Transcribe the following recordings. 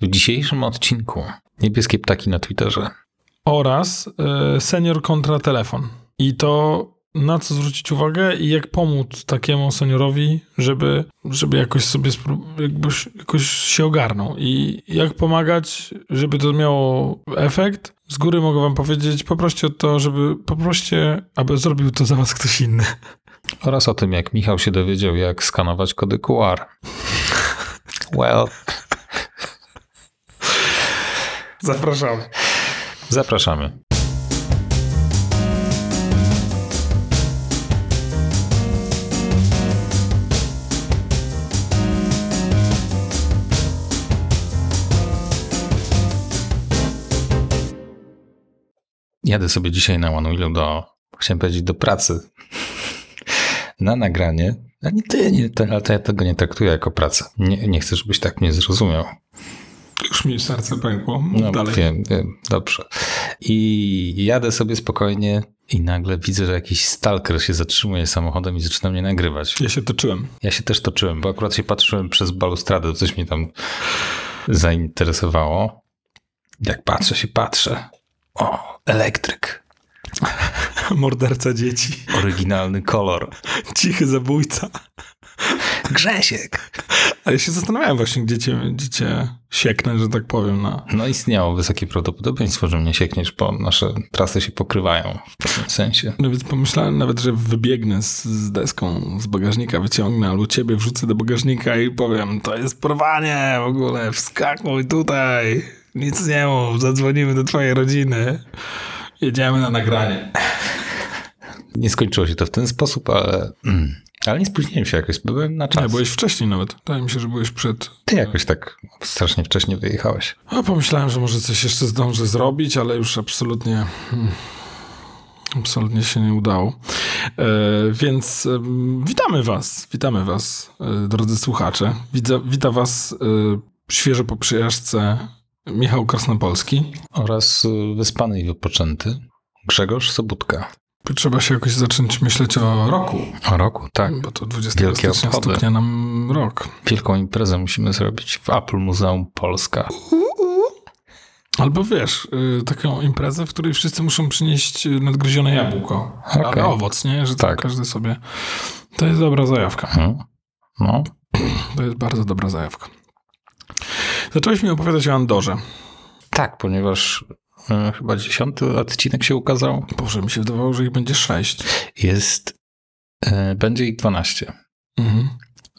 W dzisiejszym odcinku Niebieskie Ptaki na Twitterze. Oraz y, senior kontra telefon. I to na co zwrócić uwagę i jak pomóc takiemu seniorowi, żeby, żeby jakoś sobie jakbyś, jakoś się ogarnął. I jak pomagać, żeby to miało efekt. Z góry mogę wam powiedzieć, poproście o to, żeby poproście, aby zrobił to za was ktoś inny. Oraz o tym, jak Michał się dowiedział, jak skanować kody QR. Well. Zapraszamy. Zapraszamy. Jadę sobie dzisiaj na One do, chciałem powiedzieć, do pracy. na nagranie. A nie ty, nie, ale ja tego nie traktuję jako pracę. Nie, nie chcę, żebyś tak mnie zrozumiał. Już mi serce pękło. No, dalej. Wiem, wiem, dobrze. I jadę sobie spokojnie i nagle widzę, że jakiś stalker się zatrzymuje samochodem i zaczyna mnie nagrywać. Ja się toczyłem. Ja się też toczyłem, bo akurat się patrzyłem przez balustradę, coś mnie tam zainteresowało. Jak patrzę się, patrzę. O, elektryk. Morderca dzieci. Oryginalny kolor. Cichy zabójca. Grzesiek. Ale ja się zastanawiałem właśnie, gdzie cię, gdzie cię sieknę, że tak powiem. No. no istniało wysokie prawdopodobieństwo, że mnie siekniesz, bo nasze trasy się pokrywają w pewnym sensie. No więc pomyślałem nawet, że wybiegnę z, z deską z bagażnika, wyciągnę albo ciebie wrzucę do bagażnika i powiem, to jest porwanie w ogóle, wskakuj tutaj, nic nie mów, zadzwonimy do twojej rodziny. Jedziemy na nagranie. Nie skończyło się to w ten sposób, ale... Mm. Ale nie spóźniłem się jakoś, byłem na czas. Nie, byłeś wcześniej nawet. Wydaje mi się, że byłeś przed... Ty jakoś tak strasznie wcześnie wyjechałeś. A pomyślałem, że może coś jeszcze zdążę zrobić, ale już absolutnie... Hmm, absolutnie się nie udało. E, więc e, witamy was, witamy was, e, drodzy słuchacze. Wita, wita was e, świeżo po przyjażdżce Michał Krasnopolski. Oraz e, wyspany i wypoczęty Grzegorz Sobutka. Trzeba się jakoś zacząć myśleć o roku. O roku, tak. Bo to 20 Wielkie stycznia obchody. stuknie nam rok. Wielką imprezę musimy zrobić w Apple Muzeum Polska. Albo wiesz, y, taką imprezę, w której wszyscy muszą przynieść nadgryzione jabłko. Okay. Ale owoc, nie? Że tak. każdy sobie... To jest dobra zajawka. Hmm. No. To jest bardzo dobra zajawka. Zacząłeś mi opowiadać o Andorze. Tak, ponieważ chyba dziesiąty odcinek się ukazał. Boże, mi się wydawało, że ich będzie sześć. Jest, e, będzie ich dwanaście. Mhm.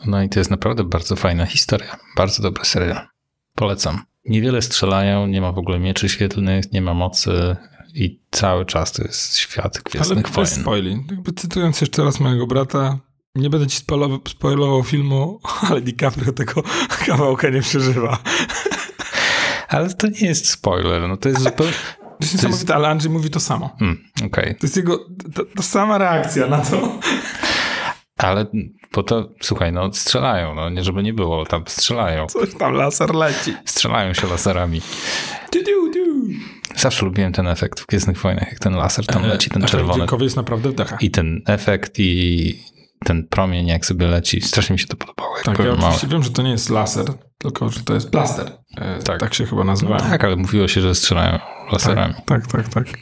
No i to jest naprawdę bardzo fajna historia. Bardzo dobry serial. Polecam. Niewiele strzelają, nie ma w ogóle mieczy świetlnych, nie ma mocy i cały czas to jest świat Gwiezdnych Ale Wojen. Spoili. Jakby cytując jeszcze raz mojego brata, nie będę ci spoilował, spoilował filmu, ale DiCaprio tego kawałka nie przeżywa. Ale to nie jest spoiler, no to jest zupełnie... To jest niesamowite, ale Andrzej mówi to samo. Hmm, okay. To jest jego, to, to sama reakcja na to. Ale po to, słuchaj, no strzelają, no nie żeby nie było, tam strzelają. Coś tam laser leci. Strzelają się laserami. Du, du, du. Zawsze lubiłem ten efekt w Gwiezdnych Wojnach, jak ten laser tam e, leci, ten czerwony. jest naprawdę wdecha. I ten efekt i ten promień jak sobie leci, strasznie mi się to podobało. Tak, ja oczywiście wiem, że to nie jest laser, tylko że to jest plaster. E, tak. tak się chyba nazywa. tak, ale mówiło się, że strzelają laserami. Tak, tak, tak. tak.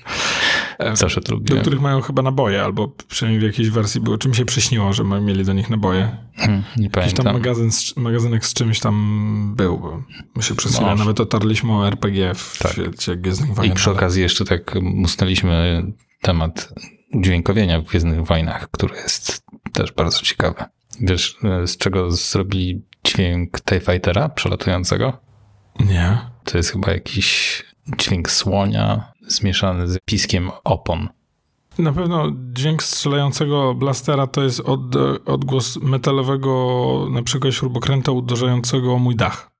E, Zawsze to lubiłem. Do których mają chyba naboje, albo przynajmniej w jakiejś wersji było. Czym się przyśniło, że mieli do nich naboje? Hmm, nie pamiętam. Jakiś tam magazyn, magazynek z czymś tam był. Bo my się przez chwilę nawet otarliśmy o RPG w tak. świecie Gwiezdnych Wojen. I przy okazji jeszcze tak musnęliśmy temat udźwiękowienia w Gwiezdnych Wojnach, który jest też bardzo ciekawy. Wiesz, e, z czego zrobili dźwięk TIE Fightera przelatującego? Nie. To jest chyba jakiś dźwięk słonia zmieszany z piskiem opon. Na pewno dźwięk strzelającego blastera to jest od, odgłos metalowego na przykład śrubokręta uderzającego o mój dach.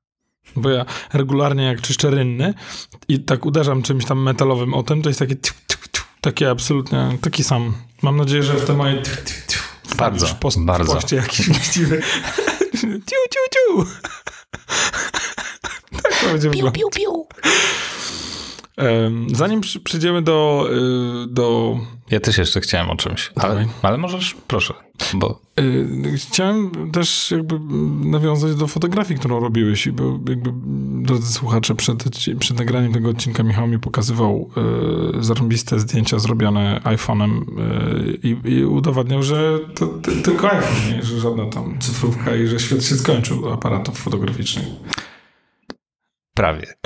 Bo ja regularnie jak czyszczę rynny i tak uderzam czymś tam metalowym o tym, to jest takie takie absolutnie, taki sam. Mam nadzieję, że w te moje bardzo, post, bardzo. w poście jakiś właściwy tiu, tiu, tiu. tak to będzie piu, piu, piu. Zanim przyjdziemy do, y, do... Ja też jeszcze chciałem o czymś, ale, ale możesz, proszę. Bo... Y, chciałem też jakby nawiązać do fotografii, którą robiłeś, bo jakby, drodzy słuchacze, przed, przed nagraniem tego odcinka Michał mi pokazywał y, zarąbiste zdjęcia zrobione iPhone'em y, i, i, udowadniał, że to, to, tylko iPhone, nie? że żadna tam cyfrówka i że świat się skończył aparatów fotograficznych. Prawie.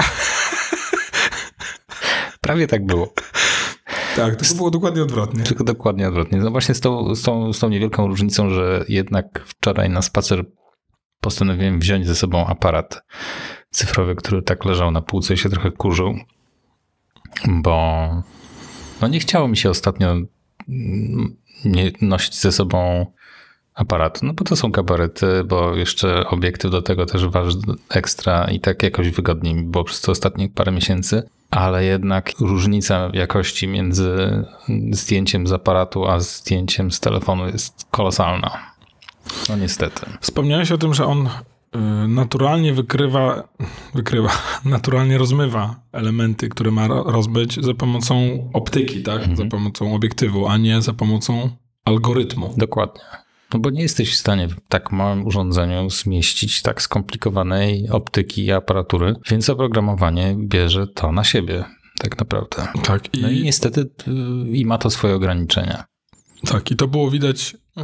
Prawie tak było. Tak, to było dokładnie odwrotnie. Tylko dokładnie odwrotnie. No właśnie z tą, z, tą, z tą niewielką różnicą, że jednak wczoraj na spacer postanowiłem wziąć ze sobą aparat cyfrowy, który tak leżał na półce i się trochę kurzył, bo no nie chciało mi się ostatnio nie nosić ze sobą aparatu, no bo to są kabarety, bo jeszcze obiektyw do tego też waży ekstra i tak jakoś wygodniej mi było przez te ostatnie parę miesięcy ale jednak różnica jakości między zdjęciem z aparatu a zdjęciem z telefonu jest kolosalna. No niestety. Wspomniałeś o tym, że on y, naturalnie wykrywa, wykrywa, naturalnie rozmywa elementy, które ma rozbyć za pomocą optyki, tak? Mhm. Za pomocą obiektywu, a nie za pomocą algorytmu. Dokładnie. No bo nie jesteś w stanie w tak małym urządzeniu zmieścić tak skomplikowanej optyki i aparatury, więc oprogramowanie bierze to na siebie tak naprawdę. Tak. I... No i niestety y, i ma to swoje ograniczenia. Tak, i to było widać y,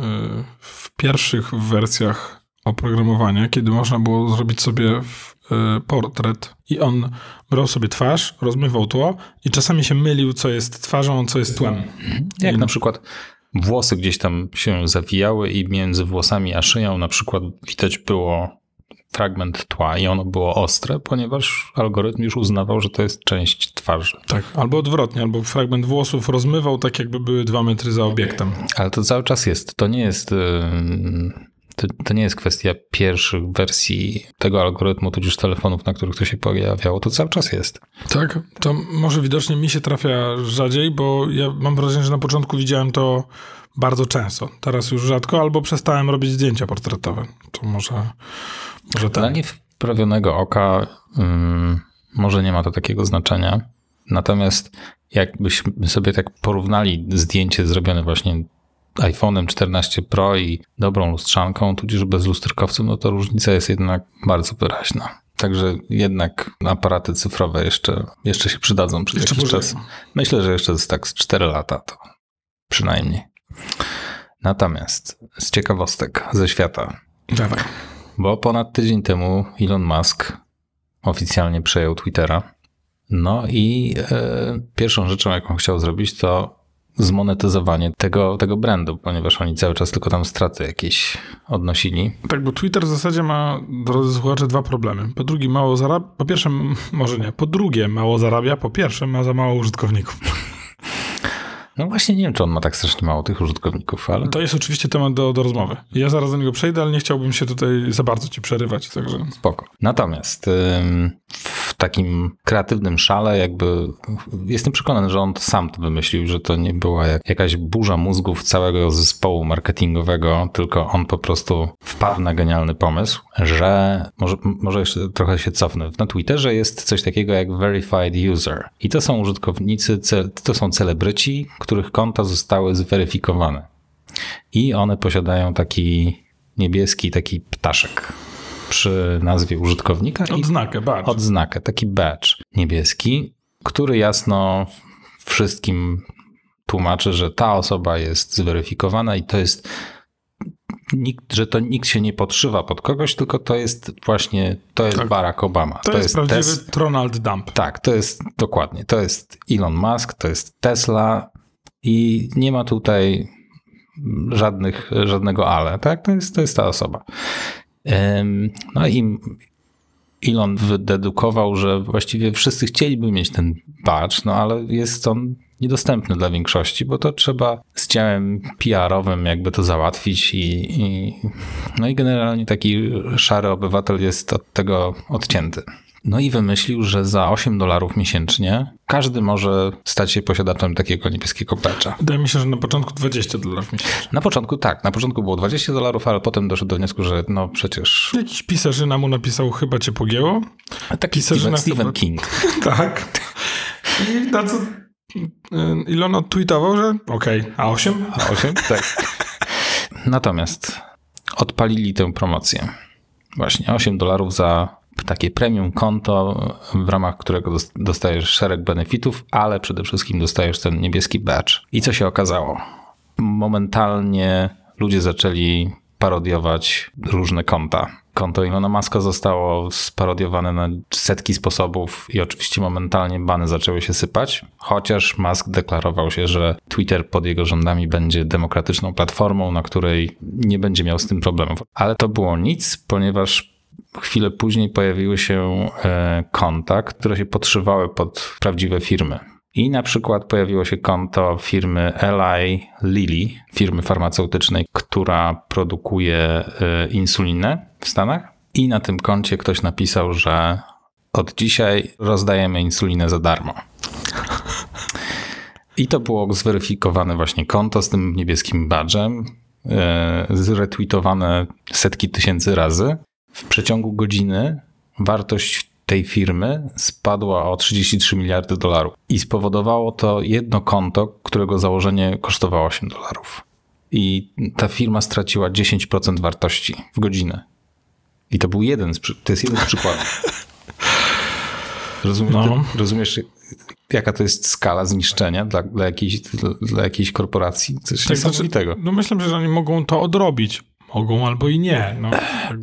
w pierwszych wersjach oprogramowania, kiedy można było zrobić sobie y, portret i on brał sobie twarz, rozmywał tło i czasami się mylił, co jest twarzą, co jest tłem. Jak I... na przykład włosy gdzieś tam się zawijały i między włosami a szyją na przykład widać było fragment tła i ono było ostre, ponieważ algorytm już uznawał, że to jest część twarzy. Tak, albo odwrotnie, albo fragment włosów rozmywał tak, jakby były dwa metry za obiektem. Ale to cały czas jest. To nie jest to, to, nie jest kwestia pierwszych wersji tego algorytmu, tudzież telefonów, na których to się pojawiało, to cały czas jest. Tak, to może widocznie mi się trafia rzadziej, bo ja mam wrażenie, że na początku widziałem to bardzo często. Teraz już rzadko, albo przestałem robić zdjęcia portretowe. To może, może tak. Dla niewprawionego oka um, może nie ma to takiego znaczenia. Natomiast jakbyśmy sobie tak porównali zdjęcie zrobione właśnie iPhone'em 14 Pro i dobrą lustrzanką, tudzież bez lusterkowców, no to różnica jest jednak bardzo wyraźna. Także jednak aparaty cyfrowe jeszcze, jeszcze się przydadzą przez jeszcze jakiś czas. Myślę, że jeszcze jest tak z 4 lata to przynajmniej. Natomiast z ciekawostek ze świata. Dawaj. Bo ponad tydzień temu Elon Musk oficjalnie przejął Twittera. No i e, pierwszą rzeczą, jaką chciał zrobić, to zmonetyzowanie tego, tego brandu, ponieważ oni cały czas tylko tam straty jakieś odnosili. Tak, bo Twitter w zasadzie ma, drodzy słuchacze, dwa problemy. Po drugie, mało zarabia, po pierwsze, może nie, po drugie, mało zarabia, po pierwsze, ma za mało użytkowników. No właśnie nie wiem, czy on ma tak strasznie mało tych użytkowników, ale... To jest oczywiście temat do, do rozmowy. Ja zaraz do niego przejdę, ale nie chciałbym się tutaj za bardzo ci przerywać, także... Spoko. Natomiast w takim kreatywnym szale jakby jestem przekonany, że on sam to wymyślił, że to nie była jakaś burza mózgów całego zespołu marketingowego, tylko on po prostu wpadł na genialny pomysł, że może, może jeszcze trochę się cofnę. Na Twitterze jest coś takiego jak verified user i to są użytkownicy, to są celebryci, których konta zostały zweryfikowane. I one posiadają taki niebieski taki ptaszek przy nazwie użytkownika. Odznakę, badge. Odznakę, taki badge niebieski, który jasno wszystkim tłumaczy, że ta osoba jest zweryfikowana i to jest nikt, że to nikt się nie podszywa pod kogoś, tylko to jest właśnie, to jest tak. Barack Obama. To, to jest, prawdziwy tes... Donald Dump. Tak, to jest dokładnie, to jest Elon Musk, to jest Tesla i nie ma tutaj żadnych, żadnego ale, tak? To jest, to jest ta osoba. No i Elon wydedukował, że właściwie wszyscy chcieliby mieć ten badge, no ale jest on niedostępny dla większości, bo to trzeba z ciałem PR-owym jakby to załatwić i, i no i generalnie taki szary obywatel jest od tego odcięty. No i wymyślił, że za 8 dolarów miesięcznie każdy może stać się posiadaczem takiego niebieskiego patcha. Wydaje mi się, że na początku 20 dolarów miesięcznie. Na początku tak, na początku było 20 dolarów, ale potem doszedł do wniosku, że no przecież... Jakiś pisarzyna mu napisał, chyba cię pogięło. Taki Stephen, Stephen King. tak. I na co Ilon odtweetował, że okej, okay. a 8? A 8? Tak. Natomiast odpalili tę promocję. Właśnie 8 dolarów za takie premium konto, w ramach którego dostajesz szereg benefitów, ale przede wszystkim dostajesz ten niebieski badge. I co się okazało? Momentalnie ludzie zaczęli parodiować różne konta. Konto Ilona Maska zostało sparodiowane na setki sposobów i oczywiście momentalnie bany zaczęły się sypać, chociaż Musk deklarował się, że Twitter pod jego rządami będzie demokratyczną platformą, na której nie będzie miał z tym problemów. Ale to było nic, ponieważ chwilę później pojawiły się e, konta, które się podszywały pod prawdziwe firmy. I na przykład pojawiło się konto firmy Eli Lilly, firmy farmaceutycznej, która produkuje e, insulinę w Stanach. I na tym koncie ktoś napisał, że od dzisiaj rozdajemy insulinę za darmo. I to było zweryfikowane właśnie konto z tym niebieskim badżem, e, zretweetowane setki tysięcy razy. W przeciągu godziny wartość tej firmy spadła o 33 miliardy dolarów. I spowodowało to jedno konto, którego założenie kosztowało 8 dolarów. I ta firma straciła 10% wartości w godzinę. I to był jeden z, to jest jeden z przykładów. Rozumiesz, no. rozumiesz, jaka to jest skala zniszczenia dla, dla, jakiejś, dla, dla jakiejś korporacji? Coś tak, znaczy, niesamowitego. Znaczy, no myślę, że oni mogą to odrobić. Mogą albo i nie. No,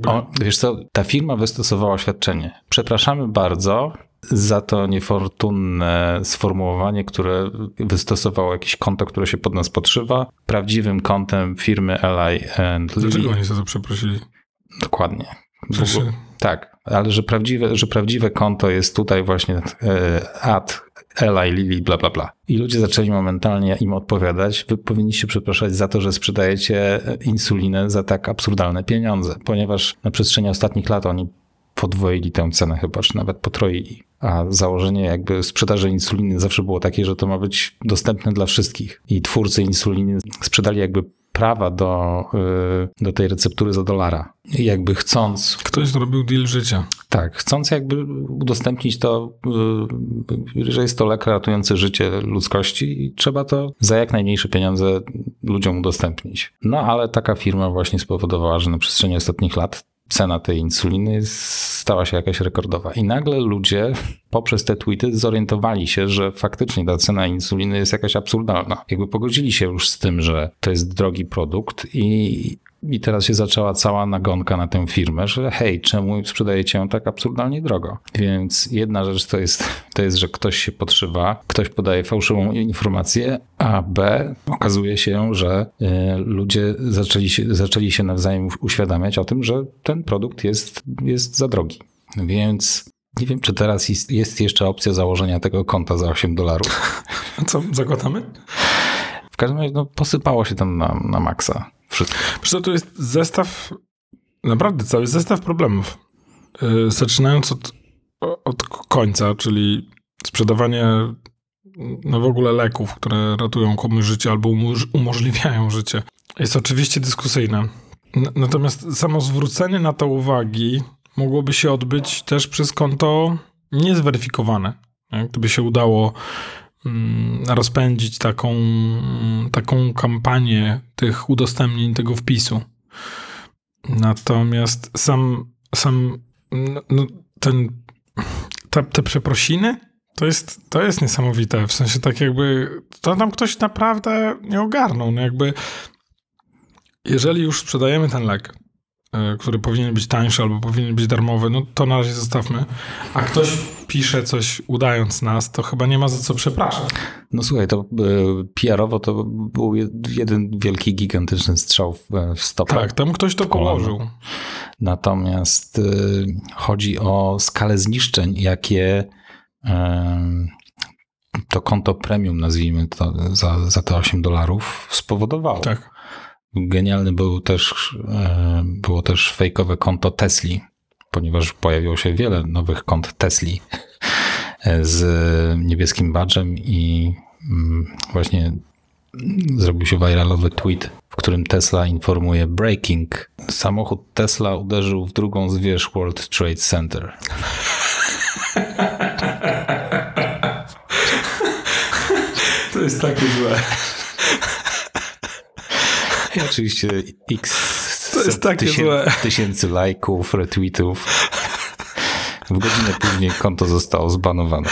o, wiesz co, ta firma wystosowała oświadczenie. Przepraszamy bardzo za to niefortunne sformułowanie, które wystosowało jakieś konto, które się pod nas podszywa. Prawdziwym kontem firmy Li and Dlaczego oni za to przeprosili? Dokładnie. Tak, ale że prawdziwe, że prawdziwe konto jest tutaj właśnie e, ad Eli Lili, bla, bla, bla. I ludzie zaczęli momentalnie im odpowiadać, wy powinniście przepraszać za to, że sprzedajecie insulinę za tak absurdalne pieniądze, ponieważ na przestrzeni ostatnich lat oni podwoili tę cenę chyba, czy nawet potroili. A założenie jakby sprzedaży insuliny zawsze było takie, że to ma być dostępne dla wszystkich. I twórcy insuliny sprzedali jakby prawa do, y, do tej receptury za dolara. Jakby chcąc. Ktoś zrobił deal życia. Tak, chcąc jakby udostępnić to, y, że jest to lek ratujący życie ludzkości i trzeba to za jak najmniejsze pieniądze ludziom udostępnić. No ale taka firma właśnie spowodowała, że na przestrzeni ostatnich lat cena tej insuliny stała się jakaś rekordowa. I nagle ludzie poprzez te tweety zorientowali się, że faktycznie ta cena insuliny jest jakaś absurdalna. Jakby pogodzili się już z tym, że to jest drogi produkt i i teraz się zaczęła cała nagonka na tę firmę, że hej, czemu sprzedajecie ją tak absurdalnie drogo? Więc jedna rzecz to jest, to jest, że ktoś się podszywa, ktoś podaje fałszywą informację, a B okazuje się, że y, ludzie zaczęli się, zaczęli się nawzajem uświadamiać o tym, że ten produkt jest, jest za drogi. Więc nie wiem, czy teraz jest, jest jeszcze opcja założenia tego konta za 8 dolarów. A co, zakładamy? W każdym razie no, posypało się tam na, na maksa wszystko. Przecież to jest zestaw, naprawdę cały zestaw problemów. Yy, zaczynając od, od końca, czyli sprzedawanie no w ogóle leków, które ratują komuś życie albo umożliwiają życie, jest oczywiście dyskusyjne. Natomiast samo zwrócenie na to uwagi mogłoby się odbyć też przez konto niezweryfikowane. Gdyby się udało Mm, rozpędzić taką, taką kampanię tych udostępnień tego wpisu. Natomiast sam, sam no, no ten, te, te przeprosiny to jest, to jest niesamowite. W sensie tak jakby to tam ktoś naprawdę nie ogarnął. No jakby jeżeli już sprzedajemy ten lek, który powinien być tańszy albo powinien być darmowy, no to na razie zostawmy. A ktoś pisze coś udając nas, to chyba nie ma za co przepraszać. No słuchaj, to e, PR-owo to był jeden wielki, gigantyczny strzał w, w stopę. Tak, tam ktoś to położył. Natomiast e, chodzi o skalę zniszczeń, jakie to konto premium, nazwijmy to, za, za te 8 dolarów spowodowało. Tak. Genialny był też, e, było też fejkowe konto Tesli, ponieważ pojawiło się wiele nowych kont Tesli e, z niebieskim badżem i mm, właśnie zrobił się viralowy tweet, w którym Tesla informuje breaking. Samochód Tesla uderzył w drugą z World Trade Center. To jest takie złe. I oczywiście x to jest takie tysię, złe. tysięcy lajków, retweetów. W godzinę później konto zostało zbanowane.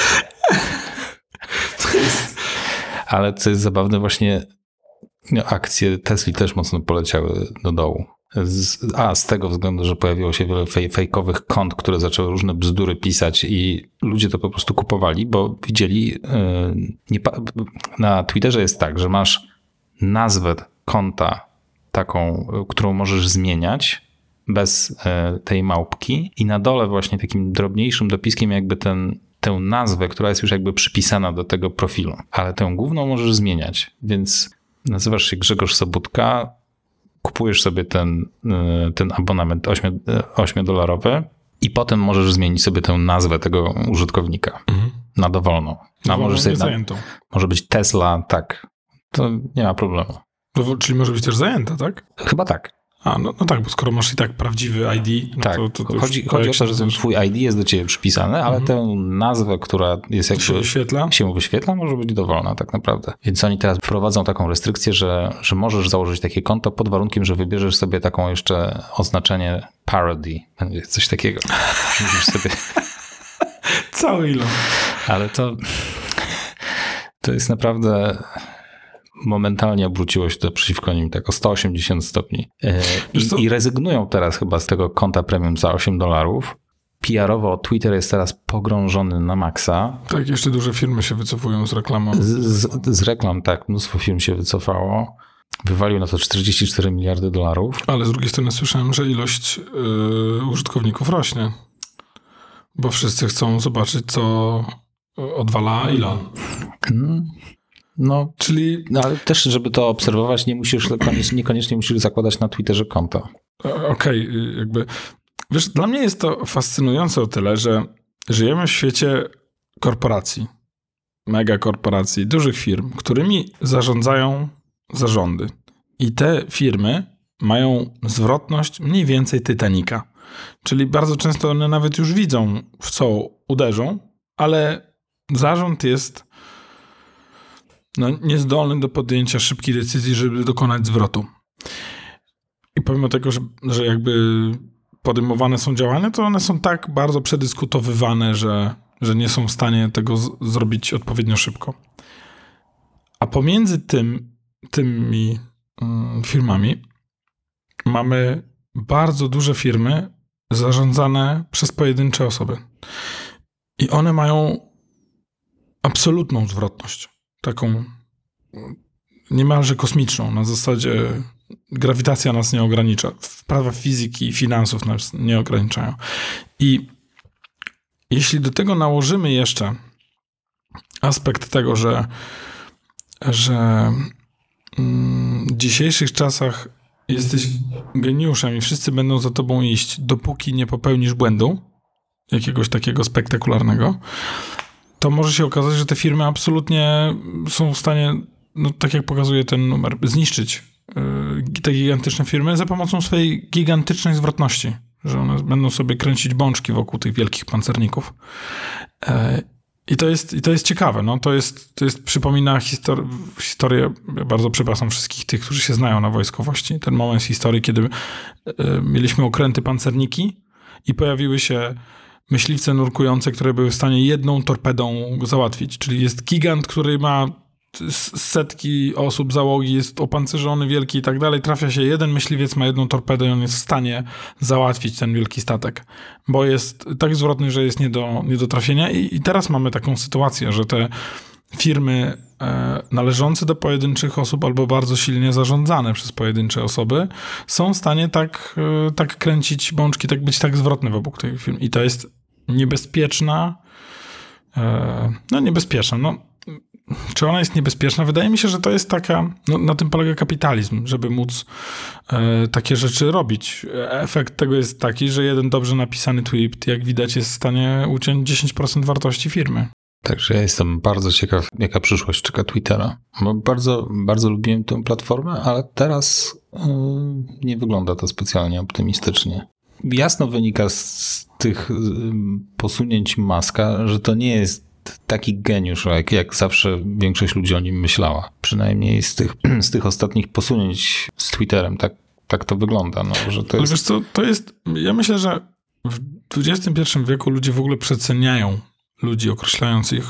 Ale co jest zabawne, właśnie no, akcje Tesla też mocno poleciały do dołu. Z, a, z tego względu, że pojawiło się wiele fej, fejkowych kont, które zaczęły różne bzdury pisać i ludzie to po prostu kupowali, bo widzieli, yy, nie, na Twitterze jest tak, że masz nazwę konta taką, którą możesz zmieniać bez yy, tej małpki i na dole właśnie takim drobniejszym dopiskiem jakby ten, tę nazwę, która jest już jakby przypisana do tego profilu, ale tę główną możesz zmieniać, więc nazywasz się Grzegorz Sobutka, kupujesz sobie ten, y, ten abonament 8-dolarowy i potem możesz zmienić sobie tę nazwę tego użytkownika mhm. na dowolną. A możesz sobie na, może być Tesla, tak. To nie ma problemu. Czyli może być też zajęta, tak? Chyba tak. A, no, no tak, bo skoro masz i tak prawdziwy ID, no tak, to, to, to chodzi, chodzi o to, że ten twój ID jest do ciebie przypisany, ale mhm. tę nazwę, która jest jakby... Się wyświetla? Się wyświetla, może być dowolna tak naprawdę. Więc oni teraz wprowadzą taką restrykcję, że, że możesz założyć takie konto pod warunkiem, że wybierzesz sobie taką jeszcze oznaczenie parody, coś takiego. Musisz sobie... Cały ilon. Ale to... To jest naprawdę momentalnie obróciło się to przeciwko nim tak o 180 stopni. E, I, I, rezygnują teraz chyba z tego konta premium za 8 dolarów. PR-owo Twitter jest teraz pogrążony na maksa. Tak, jeszcze duże firmy się wycofują z reklamą. Z, z, z reklam, tak, mnóstwo firm się wycofało. Wywalił na to 44 miliardy dolarów. Ale z drugiej strony słyszałem, że ilość yy, użytkowników rośnie. Bo wszyscy chcą zobaczyć, co odwala Elon. Hmm. No, czyli, no, ale też, żeby to obserwować, nie musisz, niekoniecznie musisz zakładać na Twitterze konto. Okej, okay, jakby, wiesz, dla mnie jest to fascynujące o tyle, że żyjemy w świecie korporacji, megakorporacji, dużych firm, którymi zarządzają zarządy. I te firmy mają zwrotność mniej więcej Titanica. Czyli bardzo często one nawet już widzą, w co uderzą, ale zarząd jest no, niezdolny do podjęcia szybkiej decyzji, żeby dokonać zwrotu. I pomimo tego, że, że jakby podejmowane są działania, to one są tak bardzo przedyskutowywane, że, że nie są w stanie tego zrobić odpowiednio szybko. A pomiędzy tym, tymi mm, firmami mamy bardzo duże firmy zarządzane przez pojedyncze osoby. I one mają absolutną zwrotność taką niemalże kosmiczną, na zasadzie grawitacja nas nie ogranicza, prawa fizyki i finansów nas nie ograniczają. I jeśli do tego nałożymy jeszcze aspekt tego, że, że mm, w dzisiejszych czasach jesteś geniuszem i wszyscy będą za tobą iść, dopóki nie popełnisz błędu, jakiegoś takiego spektakularnego, to może się okazać, że te firmy absolutnie są w stanie, no, tak jak pokazuje ten numer, zniszczyć yy, te gigantyczne firmy za pomocą swojej gigantycznej zwrotności. Że one będą sobie kręcić bączki wokół tych wielkich pancerników. Yy, i to jest, I to jest ciekawe. No, to, jest, to jest, przypomina histori historię. Bardzo przepraszam wszystkich tych, którzy się znają na wojskowości. Ten moment z historii, kiedy yy, mieliśmy okręty pancerniki i pojawiły się myśliwce nurkujące, które były w stanie jedną torpedą załatwić. Czyli jest gigant, który ma setki osób załogi, jest opancerzony, wielki i tak dalej. Trafia się jeden myśliwiec, ma jedną torpedę i on jest w stanie załatwić ten wielki statek, bo jest tak zwrotny, że jest nie do, nie do trafienia. I, I teraz mamy taką sytuację, że te firmy e, należące do pojedynczych osób albo bardzo silnie zarządzane przez pojedyncze osoby są w stanie tak, e, tak kręcić bączki, tak być tak zwrotne wokół tych firm. I to jest niebezpieczna. E, no niebezpieczna. No, czy ona jest niebezpieczna? Wydaje mi się, że to jest taka, no, na tym polega kapitalizm, żeby móc e, takie rzeczy robić. Efekt tego jest taki, że jeden dobrze napisany tweet, jak widać, jest w stanie uciąć 10% wartości firmy. Także ja jestem bardzo ciekaw, jaka przyszłość czeka Twittera. Bo bardzo, bardzo lubiłem tę platformę, ale teraz yy, nie wygląda to specjalnie optymistycznie. Jasno wynika z tych posunięć Maska, że to nie jest taki geniusz, jak, jak zawsze większość ludzi o nim myślała. Przynajmniej z tych, z tych ostatnich posunięć z Twitterem, tak, tak to wygląda. No, że to Ale jest... wiesz co, to jest, ja myślę, że w XXI wieku ludzie w ogóle przeceniają ludzi, określając ich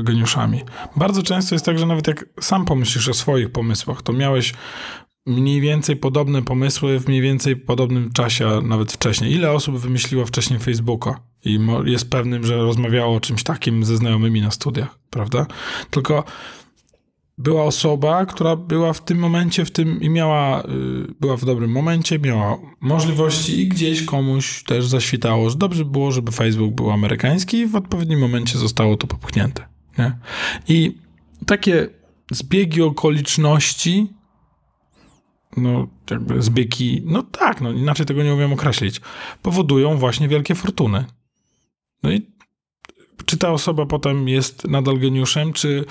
y, geniuszami. Bardzo często jest tak, że nawet jak sam pomyślisz o swoich pomysłach, to miałeś mniej więcej podobne pomysły w mniej więcej podobnym czasie, a nawet wcześniej. Ile osób wymyśliło wcześniej Facebooka i jest pewnym, że rozmawiało o czymś takim ze znajomymi na studiach, prawda? Tylko była osoba, która była w tym momencie, w tym i miała, y, była w dobrym momencie, miała możliwości i gdzieś komuś też zaświtało, że dobrze było, żeby Facebook był amerykański i w odpowiednim momencie zostało to popchnięte. Nie? I takie zbiegi okoliczności, no jakby zbiegi, no tak, no inaczej tego nie umiem określić, powodują właśnie wielkie fortuny. No i czy ta osoba potem jest nadal geniuszem, czy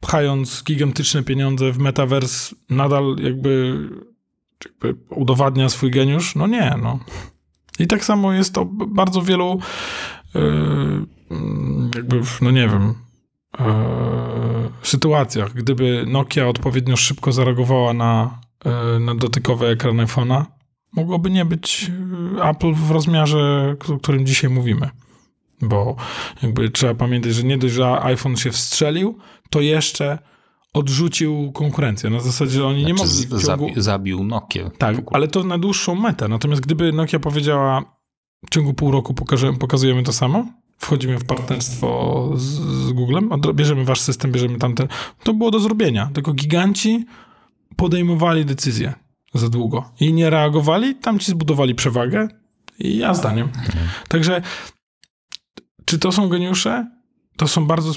pchając gigantyczne pieniądze w metavers nadal jakby, jakby udowadnia swój geniusz? No nie, no. I tak samo jest to bardzo wielu yy, jakby, no nie wiem, yy, sytuacjach. Gdyby Nokia odpowiednio szybko zareagowała na, yy, na dotykowy ekran iPhone'a, mogłoby nie być Apple w rozmiarze, o którym dzisiaj mówimy. Bo jakby trzeba pamiętać, że nie dość, że iPhone się wstrzelił, to jeszcze odrzucił konkurencję. Na zasadzie, że oni znaczy, nie mogli... Ciągu... Zabił, zabił Nokia. Tak, ale to na dłuższą metę. Natomiast gdyby Nokia powiedziała w ciągu pół roku pokażemy, pokazujemy to samo, wchodzimy w partnerstwo z, z Googlem, bierzemy wasz system, bierzemy tamten, to było do zrobienia. Tylko giganci podejmowali decyzje za długo i nie reagowali, tam ci zbudowali przewagę i ja zdaniem. Mhm. Także czy to są geniusze? To są bardzo,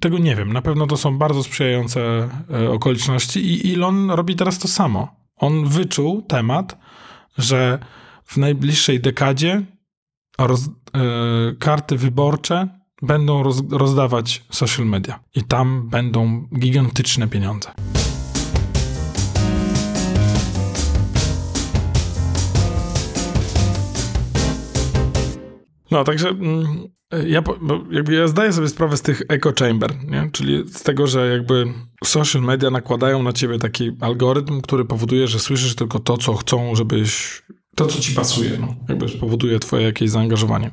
tego nie wiem, na pewno to są bardzo sprzyjające e, okoliczności i Elon robi teraz to samo. On wyczuł temat, że w najbliższej dekadzie roz, e, karty wyborcze będą roz, rozdawać social media i tam będą gigantyczne pieniądze. No, także mm, ja, jakby ja zdaję sobie sprawę z tych echo chamber, nie? czyli z tego, że jakby social media nakładają na ciebie taki algorytm, który powoduje, że słyszysz tylko to, co chcą, żebyś, to, co ci pasuje, no. jakby powoduje twoje jakieś zaangażowanie.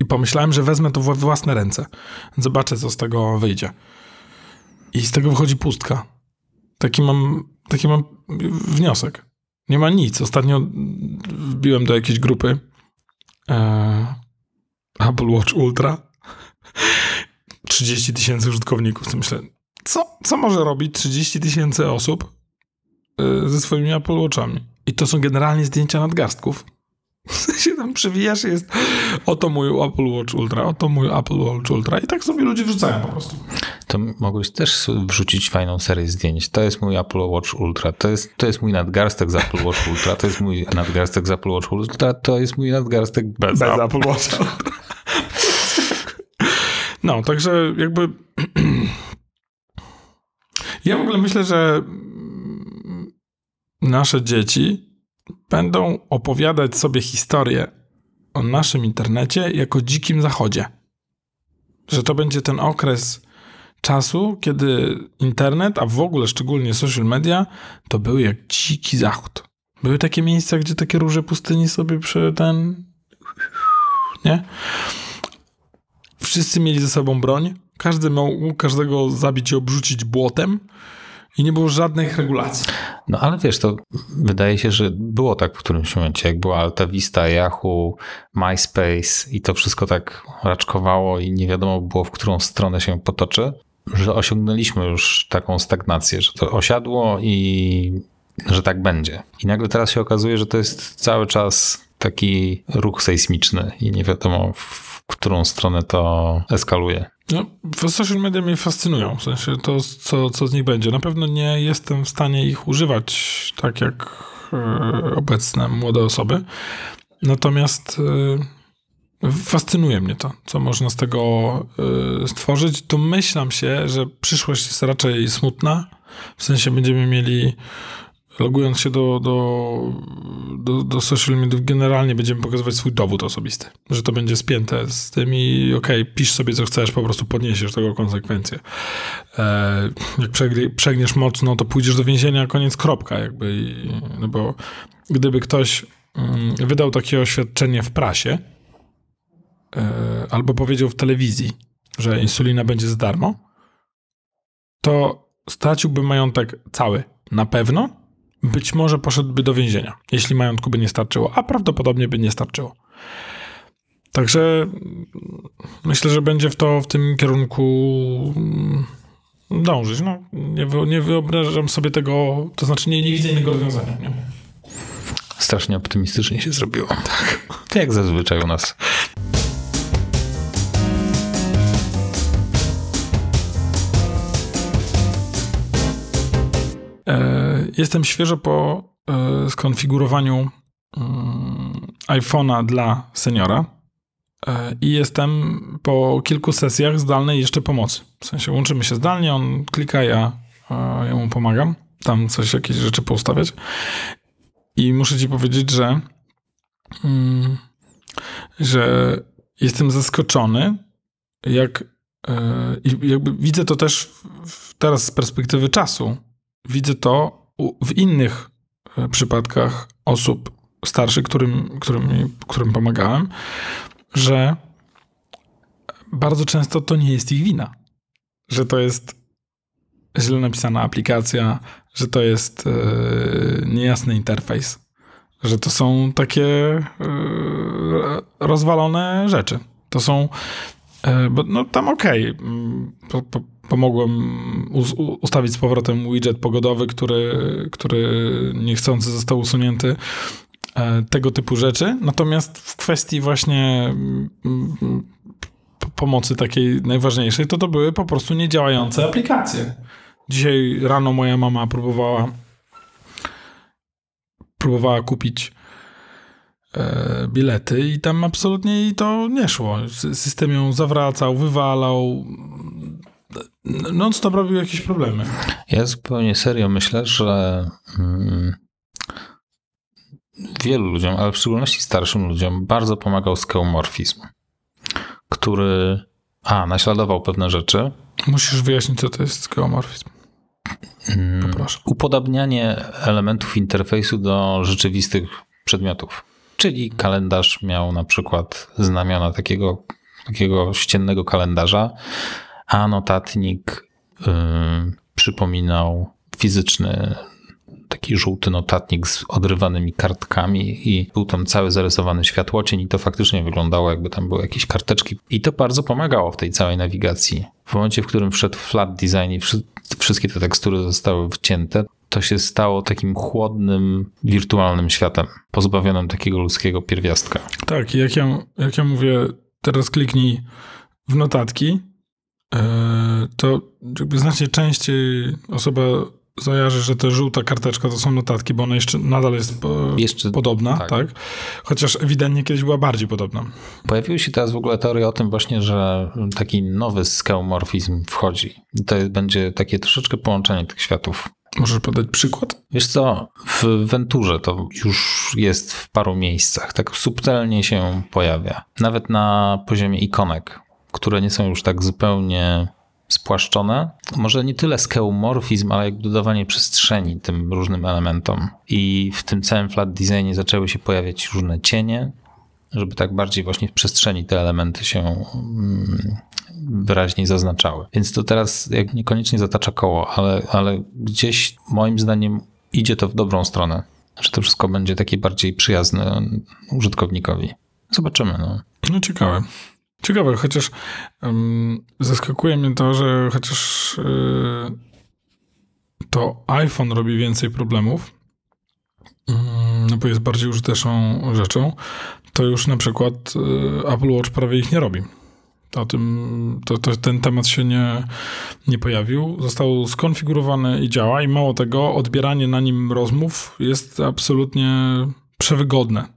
I pomyślałem, że wezmę to w własne ręce. Zobaczę, co z tego wyjdzie. I z tego wychodzi pustka. Taki mam, taki mam wniosek. Nie ma nic. Ostatnio wbiłem do jakiejś grupy Apple Watch Ultra. 30 tysięcy użytkowników. To myślę, co, co może robić 30 tysięcy osób e, ze swoimi Apple Watchami? I to są generalnie zdjęcia nadgarstków. się tam przewijasz jest oto mój Apple Watch Ultra, oto mój Apple Watch Ultra. I tak sobie ludzie wrzucają po prostu. To mogłeś też wrzucić fajną serię zdjęć. To jest mój Apple Watch Ultra, to jest, to jest mój nadgarstek z Apple Watch Ultra, to jest mój nadgarstek z Apple Watch Ultra, to jest mój nadgarstek bez, bez Apple, Apple Watch No, także jakby ja w ogóle myślę, że nasze dzieci będą opowiadać sobie historię o naszym internecie jako dzikim zachodzie. Że to będzie ten okres czasu, kiedy internet, a w ogóle szczególnie social media, to był jak dziki zachód. Były takie miejsca, gdzie takie róże pustyni sobie przy ten... Nie? Wszyscy mieli ze sobą broń. Każdy mógł każdego zabić i obrzucić błotem i nie było żadnych regulacji. No ale wiesz, to wydaje się, że było tak w którymś momencie, jak była Alta Vista, Yahoo, MySpace i to wszystko tak raczkowało i nie wiadomo było, w którą stronę się potoczy, że osiągnęliśmy już taką stagnację, że to osiadło i że tak będzie. I nagle teraz się okazuje, że to jest cały czas taki ruch sejsmiczny i nie wiadomo, w którą stronę to eskaluje. No, social media mnie fascynują, w sensie to, co, co z nich będzie. Na pewno nie jestem w stanie ich używać tak jak e, obecne młode osoby. Natomiast e, fascynuje mnie to, co można z tego e, stworzyć. Domyślam się, że przyszłość jest raczej smutna. W sensie będziemy mieli logując się do, do, do, do social mediów, generalnie będziemy pokazywać swój dowód osobisty. Że to będzie spięte z tym i okej, okay, pisz sobie co chcesz, po prostu podniesiesz tego konsekwencje. E, jak przegniesz mocno, to pójdziesz do więzienia, koniec, kropka jakby. No bo gdyby ktoś mm, wydał takie oświadczenie w prasie e, albo powiedział w telewizji, że insulina będzie za darmo, to straciłby majątek cały na pewno, być może poszedłby do więzienia, jeśli majątku by nie starczyło, a prawdopodobnie by nie starczyło. Także myślę, że będzie w to w tym kierunku mm, dążyć. No, nie, nie wyobrażam sobie tego, to znaczy nie, nie widzę innego rozwiązania. Nie? Strasznie optymistycznie się zrobiło. Tak. Jak zazwyczaj u nas. E, jestem świeżo po e, skonfigurowaniu mm, iPhone'a dla seniora e, i jestem po kilku sesjach zdalnej jeszcze pomocy. W sensie łączymy się zdalnie, on klika, ja, ja mu pomagam. Tam coś, jakieś rzeczy poustawiać. I muszę ci powiedzieć, że, mm, że jestem zaskoczony, jak i jakby widzę to też teraz z perspektywy czasu, widzę to w innych e, przypadkach osób starszych, którym, którym, którym pomagałem, że bardzo często to nie jest ich wina. Że to jest źle napisana aplikacja, że to jest e, niejasny interfejs, że to są takie e, rozwalone rzeczy. To są, bo no tam okej, okay, pomogłem ustawić z powrotem widget pogodowy, który, który niechcący został usunięty. E, tego typu rzeczy. Natomiast w kwestii właśnie mm, pomocy takiej najważniejszej, to to były po prostu niedziałające aplikacje. Dzisiaj rano moja mama próbowała próbowała kupić e, bilety i tam absolutnie to nie szło. System ją zawracał, wywalał, non-stop robił jakieś problemy. Ja zupełnie serio myślę, że mm, wielu ludziom, ale w szczególności starszym ludziom, bardzo pomagał skeumorfizm, który a, naśladował pewne rzeczy. Musisz wyjaśnić, co to jest skeumorfizm. Mm, Poproszę. Upodabnianie elementów interfejsu do rzeczywistych przedmiotów. Czyli kalendarz miał na przykład znamiona takiego, takiego ściennego kalendarza, a notatnik yy, przypominał fizyczny taki żółty notatnik z odrywanymi kartkami i był tam cały zarysowany światłocień i to faktycznie wyglądało jakby tam były jakieś karteczki i to bardzo pomagało w tej całej nawigacji. W momencie, w którym wszedł flat design i wszystkie te tekstury zostały wcięte, to się stało takim chłodnym, wirtualnym światem, pozbawionym takiego ludzkiego pierwiastka. Tak, jak ja, jak ja mówię, teraz kliknij w notatki, to jakby znacznie częściej osoba zajarzy, że ta żółta karteczka to są notatki, bo ona jeszcze nadal jest jeszcze, podobna, tak. tak. Chociaż ewidentnie kiedyś była bardziej podobna. Pojawiły się teraz w ogóle teorie o tym właśnie, że taki nowy skeomorfizm wchodzi. To będzie takie troszeczkę połączenie tych światów. Możesz podać przykład? Wiesz co, w Venturze to już jest w paru miejscach, tak subtelnie się pojawia. Nawet na poziomie ikonek które nie są już tak zupełnie spłaszczone. Może nie tyle skeumorfizm, ale jak dodawanie przestrzeni tym różnym elementom. I w tym całym flat designie zaczęły się pojawiać różne cienie, żeby tak bardziej właśnie w przestrzeni te elementy się mm, wyraźniej zaznaczały. Więc to teraz jak niekoniecznie zatacza koło, ale, ale gdzieś moim zdaniem idzie to w dobrą stronę. Że to wszystko będzie takie bardziej przyjazne użytkownikowi. Zobaczymy. No, no ciekawe. Ciekawe, chociaż um, zaskakuje mnie to, że chociaż yy, to iPhone robi więcej problemów, yy, bo jest bardziej użyteczną rzeczą, to już na przykład yy, Apple Watch prawie ich nie robi. O tym, to, to, ten temat się nie, nie pojawił. Został skonfigurowany i działa, i mało tego, odbieranie na nim rozmów jest absolutnie przewygodne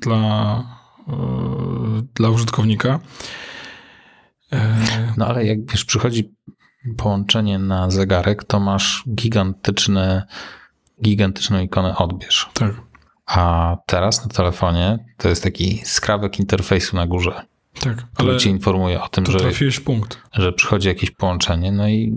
dla, dla użytkownika. No ale jak wiesz, przychodzi połączenie na zegarek, to masz gigantyczny gigantyczną ikonę odbierz. Tak. A teraz na telefonie to jest taki skrawek interfejsu na górze. Tak, który ale ci informuje o tym, to że, trafiłeś punkt. że przychodzi jakieś połączenie. No i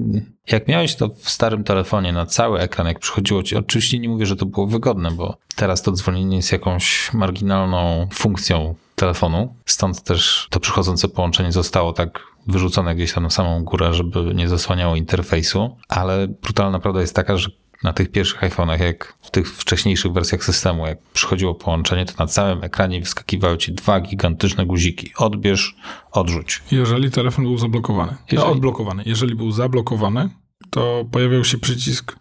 jak miałeś to w starym telefonie na cały ekran, jak przychodziło ci, oczywiście nie mówię, że to było wygodne, bo teraz to dzwonienie jest jakąś marginalną funkcją telefonu, stąd też to przychodzące połączenie zostało tak wyrzucone gdzieś tam na samą górę, żeby nie zasłaniało interfejsu, ale brutalna prawda jest taka, że na tych pierwszych iPhone'ach, jak w tych wcześniejszych wersjach systemu, jak przychodziło połączenie, to na całym ekranie wyskakiwały ci dwa gigantyczne guziki. Odbierz, odrzuć. Jeżeli telefon był zablokowany. Jeżeli... No, odblokowany. Jeżeli był zablokowany, to pojawiał się przycisk.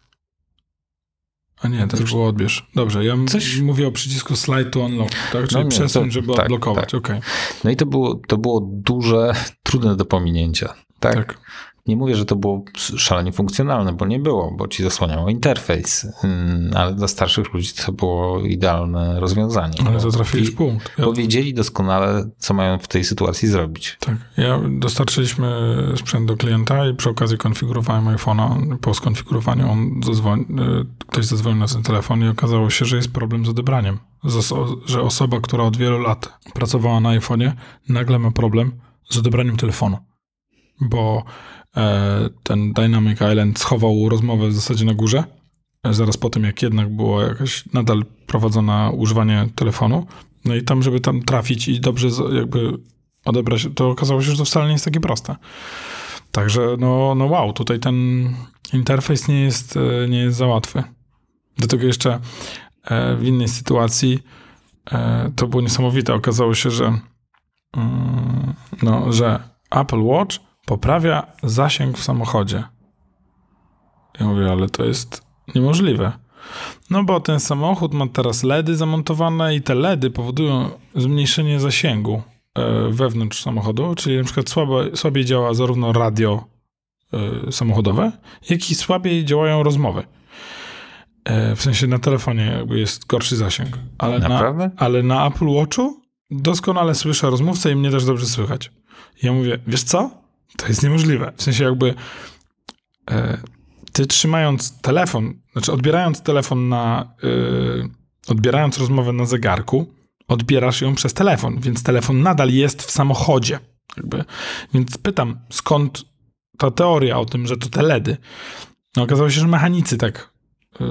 A nie, to już było odbierz. Dobrze, ja Coś... mówię o przycisku slide to unlock, tak? Czyli no przesuń, żeby tak, odblokować. Tak. Okay. No i to było, to było duże, trudne do pominięcia. Tak? tak. Nie mówię, że to było szalenie funkcjonalne, bo nie było, bo ci zasłaniało interfejs, mm, ale dla starszych ludzi to było idealne rozwiązanie. Ale to trafiłeś punkt. Ja... Bo wiedzieli doskonale, co mają w tej sytuacji zrobić. Tak. Ja dostarczyliśmy sprzęt do klienta i przy okazji konfigurowałem iPhone'a. Po skonfigurowaniu on y, ktoś zadzwonił na ten telefon i okazało się, że jest problem z odebraniem. Że osoba, która od wielu lat pracowała na iPhone'ie, nagle ma problem z odebraniem telefonu. Bo E, ten Dynamic Island schował rozmowę w zasadzie na górze, e, zaraz po tym, jak jednak było jakaś nadal prowadzone używanie telefonu. No i tam, żeby tam trafić i dobrze jakby odebrać, to okazało się, że to wcale nie jest takie proste. Także no, no wow, tutaj ten interfejs nie jest, e, nie jest za łatwy. Do tego jeszcze w innej sytuacji to było niesamowite. Okazało się, że, mm, no, że Apple Watch poprawia zasięg w samochodzie. Ja mówię, ale to jest niemożliwe. No bo ten samochód ma teraz LEDy zamontowane i te LEDy powodują zmniejszenie zasięgu e, wewnątrz samochodu, czyli na przykład słabo, słabiej działa zarówno radio e, samochodowe, jak i słabiej działają rozmowy. E, w sensie na telefonie jakby jest gorszy zasięg. Ale Naprawdę? Na, ale na Apple Watchu doskonale słyszę rozmówcę i mnie też dobrze słychać. ja mówię, wiesz co? To jest niemożliwe. W sensie jakby e, ty trzymając telefon, znaczy odbierając telefon na, e, odbierając rozmowę na zegarku, odbierasz ją przez telefon, więc telefon nadal jest w samochodzie. Jakby. Więc pytam, skąd ta teoria o tym, że to te LEDy? No, okazało się, że mechanicy tak e,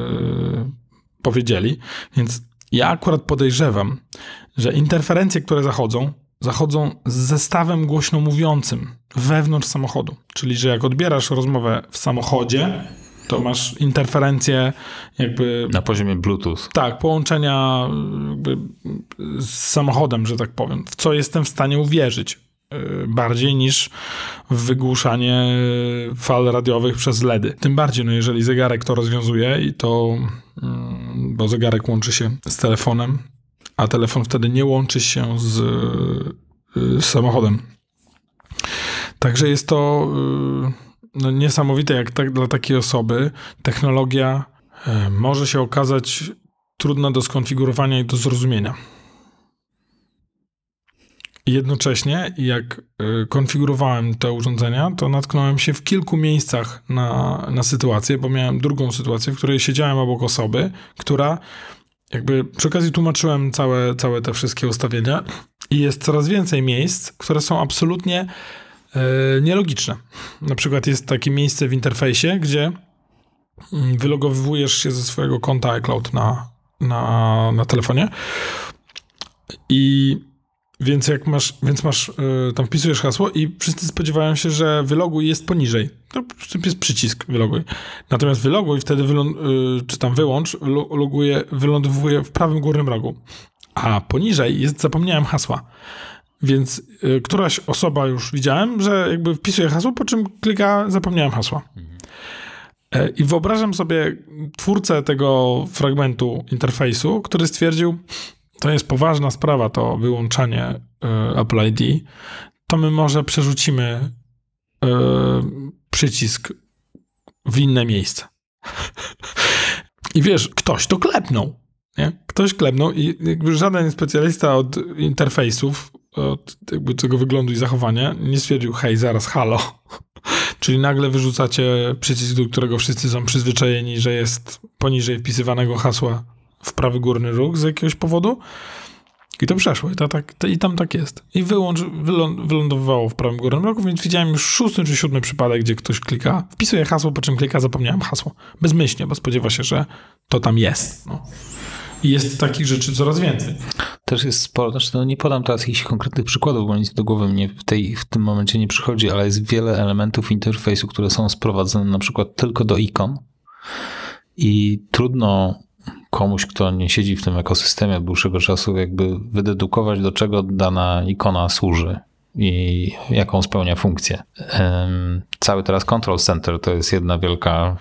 powiedzieli, więc ja akurat podejrzewam, że interferencje, które zachodzą, zachodzą z zestawem głośno mówiącym wewnątrz samochodu. Czyli, że jak odbierasz rozmowę w samochodzie, to masz interferencję jakby... Na poziomie Bluetooth. Tak, połączenia z samochodem, że tak powiem. W co jestem w stanie uwierzyć y, bardziej niż w wygłuszanie fal radiowych przez LEDy. Tym bardziej, no jeżeli zegarek to rozwiązuje i to, mm, bo zegarek łączy się z telefonem, a telefon wtedy nie łączy się z, z samochodem. Także jest to y, no, niesamowite, jak tak, dla takiej osoby technologia e, może się okazać trudna do skonfigurowania i do zrozumienia. Jednocześnie, jak e, konfigurowałem te urządzenia, to natknąłem się w kilku miejscach na, na sytuację, bo miałem drugą sytuację, w której siedziałem obok osoby, która jakby przy okazji tłumaczyłem całe, całe te wszystkie ustawienia i jest coraz więcej miejsc, które są absolutnie e, nielogiczne. Na przykład jest takie miejsce w interfejsie, gdzie mm, wylogowujesz się ze swojego konta iCloud na, na, na telefonie i więc jak masz, więc masz, yy, tam wpisujesz hasło i wszyscy spodziewają się, że wyloguj jest poniżej. To jest przycisk wyloguj. Natomiast wyloguj wtedy, wylą, yy, czy tam wyłącz, loguje, wylądowuje w prawym górnym rogu. A poniżej jest zapomniałem hasła. Więc yy, któraś osoba już widziałem, że jakby wpisuje hasło, po czym klika zapomniałem hasła. I wyobrażam sobie twórcę tego fragmentu interfejsu, który stwierdził, to jest poważna sprawa, to wyłączanie y, Apple ID, to my może przerzucimy y, przycisk w inne miejsce. I wiesz, ktoś to klepnął. Nie? Ktoś klepnął i jakby żaden specjalista od interfejsów, od jakby tego wyglądu i zachowania nie stwierdził, hej, zaraz, halo, Czyli nagle wyrzucacie przycisk, do którego wszyscy są przyzwyczajeni, że jest poniżej wpisywanego hasła w prawy górny róg z jakiegoś powodu. I to przeszło, i, to tak, to, i tam tak jest. I wyłącz, wylą, wylądowało w prawym górnym rogu, więc widziałem już szósty czy siódmy przypadek, gdzie ktoś klika, wpisuje hasło, po czym klika, zapomniałem hasło. Bezmyślnie, bo spodziewa się, że to tam jest. No. I jest takich rzeczy coraz więcej. Też jest sporo, znaczy no nie podam teraz jakichś konkretnych przykładów, bo nic do głowy mnie w, tej, w tym momencie nie przychodzi, ale jest wiele elementów interfejsu, które są sprowadzone na przykład tylko do ikon i trudno komuś, kto nie siedzi w tym ekosystemie od dłuższego czasu, jakby wydedukować, do czego dana ikona służy i jaką spełnia funkcję. Cały teraz Control Center to jest jedna wielka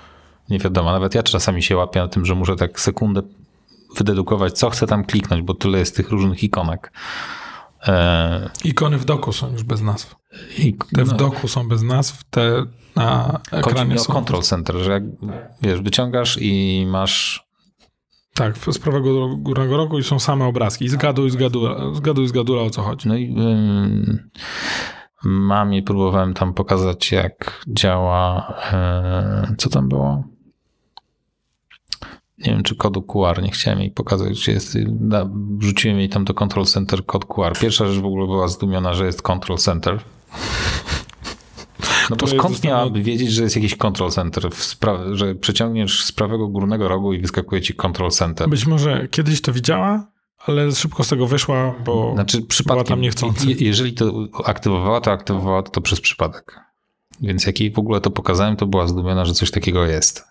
niewiadoma. Nawet ja czasami się łapię na tym, że muszę tak sekundę wydedukować, co chcę tam kliknąć, bo tyle jest tych różnych ikonek. E... Ikony w doku są już bez nazw. I, te w no. doku są bez nazw, te na ekranie Chodzi są. o Control Center, że jak wiesz, wyciągasz i masz tak, z prawego górnego rogu i są same obrazki. Zgaduj, zgadula, zgaduj, zgadula o co chodzi. No i ym, mamie próbowałem tam pokazać, jak działa. Yy, co tam było? Nie wiem, czy kodu QR. Nie chciałem jej pokazać, gdzie jest. Wrzuciłem jej tam do Control Center kod QR. Pierwsza rzecz w ogóle była zdumiona, że jest Control Center. No bo skąd miałaby wiedzieć, że jest jakiś control center, że przeciągniesz z prawego górnego rogu i wyskakuje ci control center? Być może kiedyś to widziała, ale szybko z tego wyszła, bo znaczy, była tam niechcący. Jeżeli to aktywowała, to aktywowała to, to przez przypadek. Więc jak jej w ogóle to pokazałem, to była zdumiona, że coś takiego jest.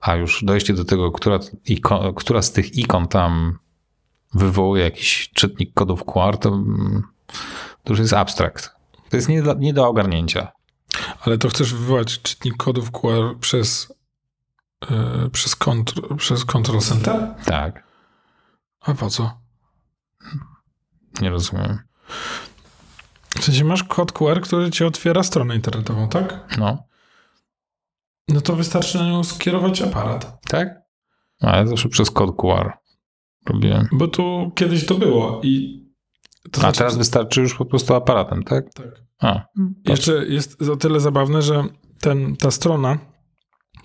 A już dojście do tego, która, ikon, która z tych ikon tam wywołuje jakiś czytnik kodów QR, to, to już jest abstrakt. To jest nie nie do ogarnięcia. Ale to chcesz wywołać czytnik kodów QR przez, yy, przez, kontr, przez Control Center? Tak. A po co? Nie rozumiem. W sensie masz kod QR, który ci otwiera stronę internetową, tak? No. No to wystarczy na nią skierować aparat. Tak? A ja zawsze przez kod QR robiłem. Bo tu kiedyś to było i... To A znaczy... teraz wystarczy już po prostu aparatem, tak? Tak. A, Jeszcze jest o tyle zabawne, że ten, ta strona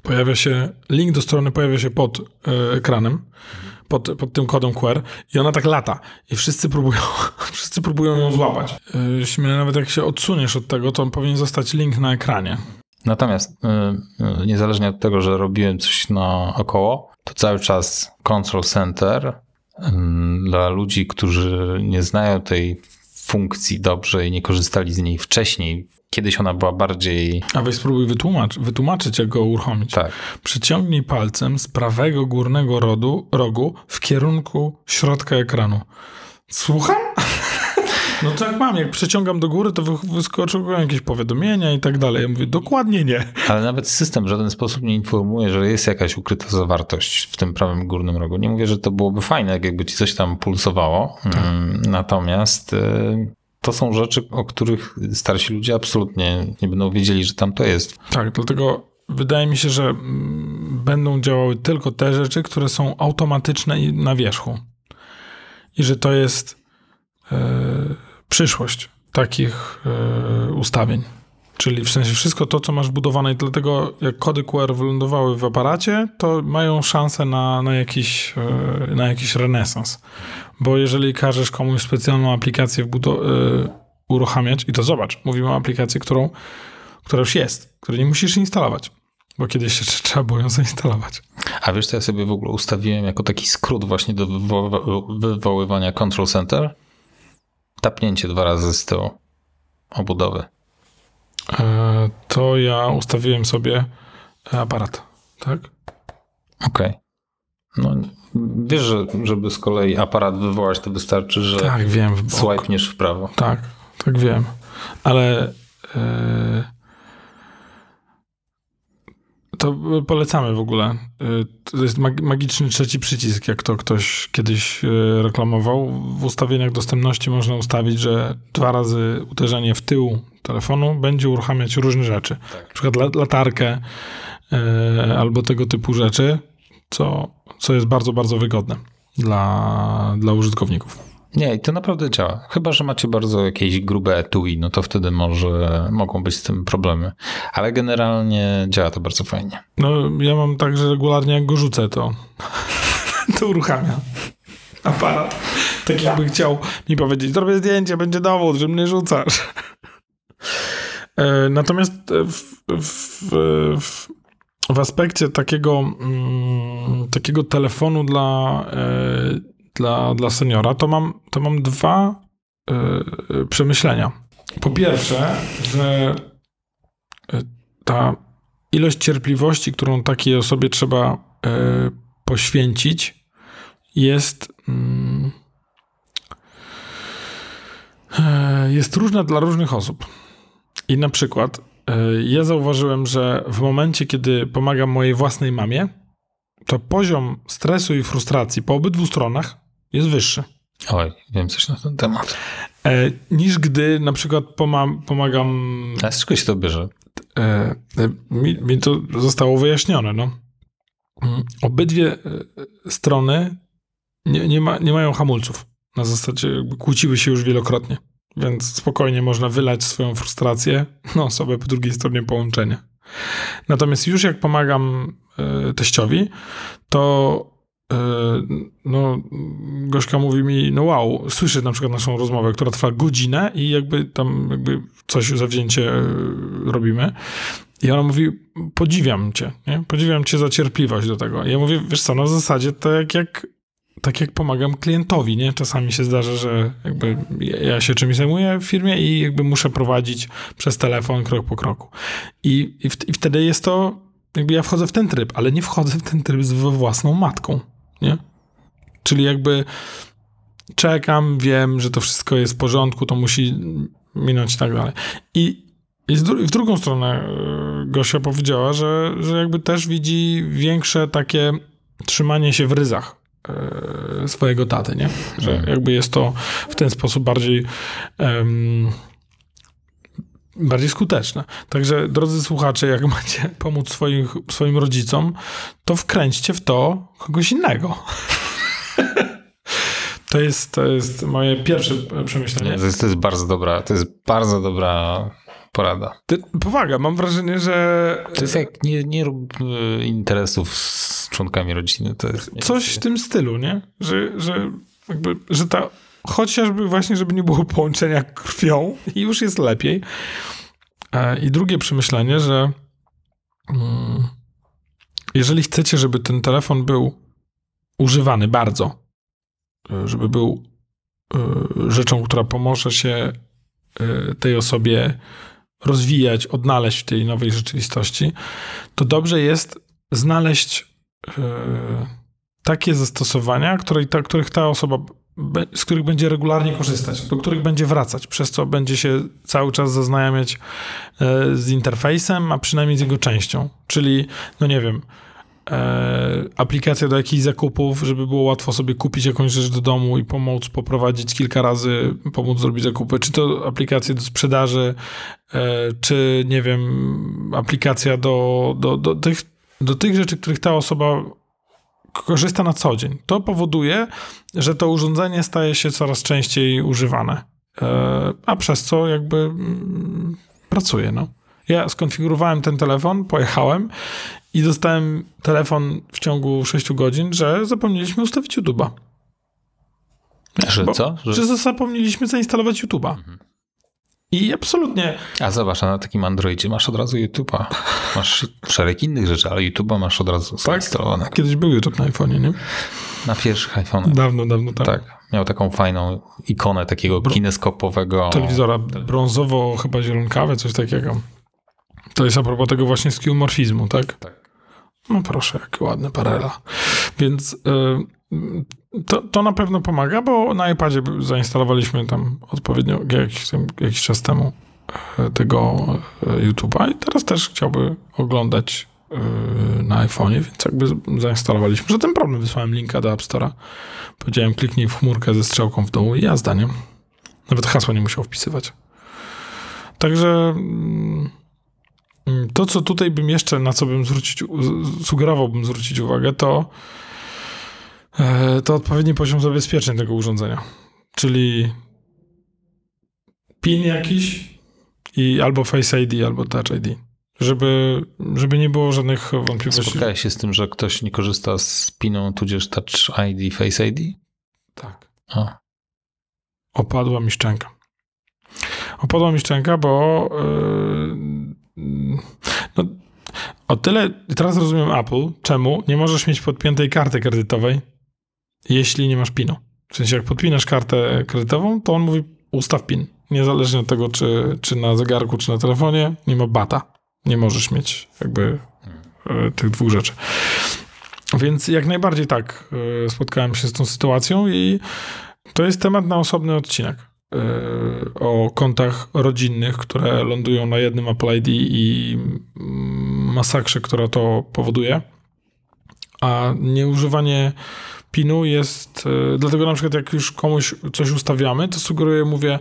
pojawia się, link do strony pojawia się pod y, ekranem, pod, pod tym kodem QR i ona tak lata i wszyscy próbują, wszyscy próbują ją złapać. Jeśli nawet jak się odsuniesz od tego, to powinien zostać link na ekranie. Natomiast y, niezależnie od tego, że robiłem coś na około, to cały czas Control Center dla ludzi, którzy nie znają tej funkcji dobrze i nie korzystali z niej wcześniej. Kiedyś ona była bardziej. A weź spróbuj wytłumacz, wytłumaczyć, jak go uruchomić. Tak. Przyciągnij palcem z prawego górnego rodu, rogu w kierunku środka ekranu. Słucham? No tak mam, jak przeciągam do góry, to wyskoczą jakieś powiadomienia i tak dalej. Ja mówię, dokładnie nie. Ale nawet system w żaden sposób nie informuje, że jest jakaś ukryta zawartość w tym prawym górnym rogu. Nie mówię, że to byłoby fajne, jakby ci coś tam pulsowało. Tak. Mm, natomiast y, to są rzeczy, o których starsi ludzie absolutnie nie będą wiedzieli, że tam to jest. Tak, dlatego wydaje mi się, że mm, będą działały tylko te rzeczy, które są automatyczne i na wierzchu. I że to jest yy, przyszłość takich yy, ustawień. Czyli w sensie wszystko to, co masz budowane i dlatego jak kody QR wylądowały w aparacie, to mają szansę na, na, jakiś, yy, na jakiś renesans. Bo jeżeli każesz komuś specjalną aplikację yy, uruchamiać, i to zobacz, mówimy o aplikacji, którą, która już jest, której nie musisz instalować. Bo kiedyś jeszcze trzeba było ją zainstalować. A wiesz, co ja sobie w ogóle ustawiłem jako taki skrót właśnie do wywoływania Control Center? Tapnięcie dwa razy z tyłu obudowy. E, to ja ustawiłem sobie aparat, tak? Okej. Okay. No, wiesz, że żeby z kolei aparat wywołać, to wystarczy, że tak, wiem, w w prawo. Tak, tak wiem. Ale yy, to polecamy w ogóle. Y, to jest magiczny trzeci przycisk, jak to ktoś kiedyś y, reklamował. W ustawieniach dostępności można ustawić, że dwa razy uderzenie w tył telefonu będzie uruchamiać różne rzeczy. Tak. Na przykład latarkę albo tego typu rzeczy, co, co jest bardzo, bardzo wygodne dla, dla użytkowników. Nie, i to naprawdę działa. Chyba, że macie bardzo jakieś grube etui, no to wtedy może mogą być z tym problemy. Ale generalnie działa to bardzo fajnie. No, ja mam tak, że regularnie jak go rzucę, to, to uruchamia aparat. Tak jakby chciał mi powiedzieć, zrobię zdjęcie, będzie dowód, że mnie rzucasz. E, natomiast w, w, w, w aspekcie takiego, mm, takiego telefonu dla, e, dla, dla seniora, to mam, to mam dwa e, przemyślenia. Po pierwsze, że ta ilość cierpliwości, którą takiej osobie trzeba poświęcić, jest. Mm, jest różna dla różnych osób. I na przykład ja zauważyłem, że w momencie, kiedy pomagam mojej własnej mamie, to poziom stresu i frustracji po obydwu stronach jest wyższy. Oj, wiem coś na ten temat. E, niż gdy na przykład pomam, pomagam. A z czego się to bierze? E, e, mi, mi, to zostało wyjaśnione. No. Obydwie e, strony nie, nie, ma, nie mają hamulców. Na zasadzie kłóciły się już wielokrotnie. Więc spokojnie można wylać swoją frustrację na osobę po drugiej stronie połączenia. Natomiast już jak pomagam y, teściowi, to no, Gośka mówi mi, no wow, słyszy na przykład naszą rozmowę, która trwa godzinę i jakby tam jakby coś zawzięcie y, robimy. I ona mówi, podziwiam cię, nie? podziwiam cię za cierpliwość do tego. I ja mówię, wiesz co, w zasadzie to jak, jak tak jak pomagam klientowi, nie? Czasami się zdarza, że jakby ja się czymś zajmuję w firmie i jakby muszę prowadzić przez telefon krok po kroku. I, i, w, i wtedy jest to, jakby ja wchodzę w ten tryb, ale nie wchodzę w ten tryb z własną matką, nie? Czyli jakby czekam, wiem, że to wszystko jest w porządku, to musi minąć i tak dalej. I, i w drugą stronę e, Gosia powiedziała, że, że jakby też widzi większe takie trzymanie się w ryzach E, swojego taty, nie? Że mhm. jakby jest to w ten sposób bardziej um, bardziej skuteczne. Także drodzy słuchacze, jak macie pomóc swoich, swoim rodzicom, to wkręćcie w to kogoś innego. To jest, to jest moje pierwsze przemyślenie. To jest, to jest bardzo dobra, to jest bardzo dobra porada. Ty, powaga, mam wrażenie, że... To jest jak nie, nie rób e, interesów z członkami rodziny. To jest Coś w tym stylu, nie? Że, że, jakby, że ta... Chociażby właśnie, żeby nie było połączenia krwią i już jest lepiej. E, I drugie przemyślenie, że mm, jeżeli chcecie, żeby ten telefon był używany bardzo, e, żeby był rzeczą, która pomoże się tej osobie rozwijać, odnaleźć w tej nowej rzeczywistości, to dobrze jest znaleźć takie zastosowania, ta, których ta osoba, z których będzie regularnie korzystać, do których będzie wracać, przez co będzie się cały czas zaznajamiać yy, z interfejsem, a przynajmniej z jego częścią. Czyli, no nie wiem, E, aplikacja do jakichś zakupów, żeby było łatwo sobie kupić jakąś rzecz do domu i pomóc poprowadzić kilka razy, pomóc zrobić zakupy. Czy to aplikacje do sprzedaży, e, czy nie wiem, aplikacja do, do, do, tych, do tych rzeczy, których ta osoba korzysta na co dzień. To powoduje, że to urządzenie staje się coraz częściej używane, e, a przez co jakby mm, pracuje. No. Ja skonfigurowałem ten telefon, pojechałem i dostałem telefon w ciągu 6 godzin, że zapomnieliśmy ustawić YouTube'a. Że Bo, co? Że... że zapomnieliśmy zainstalować YouTube'a. Mhm. I absolutnie. A zobacz, a na takim Androidzie masz od razu YouTube'a. Masz szereg innych rzeczy, ale YouTube'a masz od razu tak? zainstalowane. Tak? Kiedyś był YouTube na iPhone'ie, nie? Na pierwszych iPhone'ach. Dawno, dawno tak. Tak. Miał taką fajną ikonę takiego Bro... kineskopowego. Telewizora brązowo, chyba zielonkawe, coś takiego. To jest a propos tego właśnie skillmorfizmu, tak? Tak. No proszę, jakie ładne parela. Więc y, to, to na pewno pomaga, bo na iPadzie zainstalowaliśmy tam odpowiednio jakiś, jakiś czas temu y, tego y, YouTube'a i teraz też chciałby oglądać na iPhone'ie, więc jakby zainstalowaliśmy. Że ten problem wysłałem linka do App Store'a. Powiedziałem, kliknij w chmurkę ze strzałką w dół i jazda, nie? Nawet hasła nie musiał wpisywać. Także mm, to, co tutaj bym jeszcze, na co bym zwrócić, sugerowałbym zwrócić uwagę, to, e, to odpowiedni poziom zabezpieczeń tego urządzenia. czyli PIN jakiś i albo Face ID, albo Touch ID. Żeby, żeby nie było żadnych wątpliwości. Spotkałeś się z tym, że ktoś nie korzysta z PIN-u, tudzież Touch ID, Face ID? Tak. A. Opadła mi szczęka. Opadła mi szczęka, bo yy, no, o tyle, teraz rozumiem Apple, czemu nie możesz mieć podpiętej karty kredytowej, jeśli nie masz PIN-u. W sensie, jak podpinasz kartę kredytową, to on mówi ustaw PIN. Niezależnie od tego, czy, czy na zegarku, czy na telefonie, nie ma bata. Nie możesz mieć jakby e, tych dwóch rzeczy. Więc jak najbardziej tak e, spotkałem się z tą sytuacją i to jest temat na osobny odcinek e, o kontach rodzinnych, które lądują na jednym Apple ID i masakrze, która to powoduje. A nieużywanie PIN-u jest, e, dlatego na przykład jak już komuś coś ustawiamy, to sugeruję, mówię,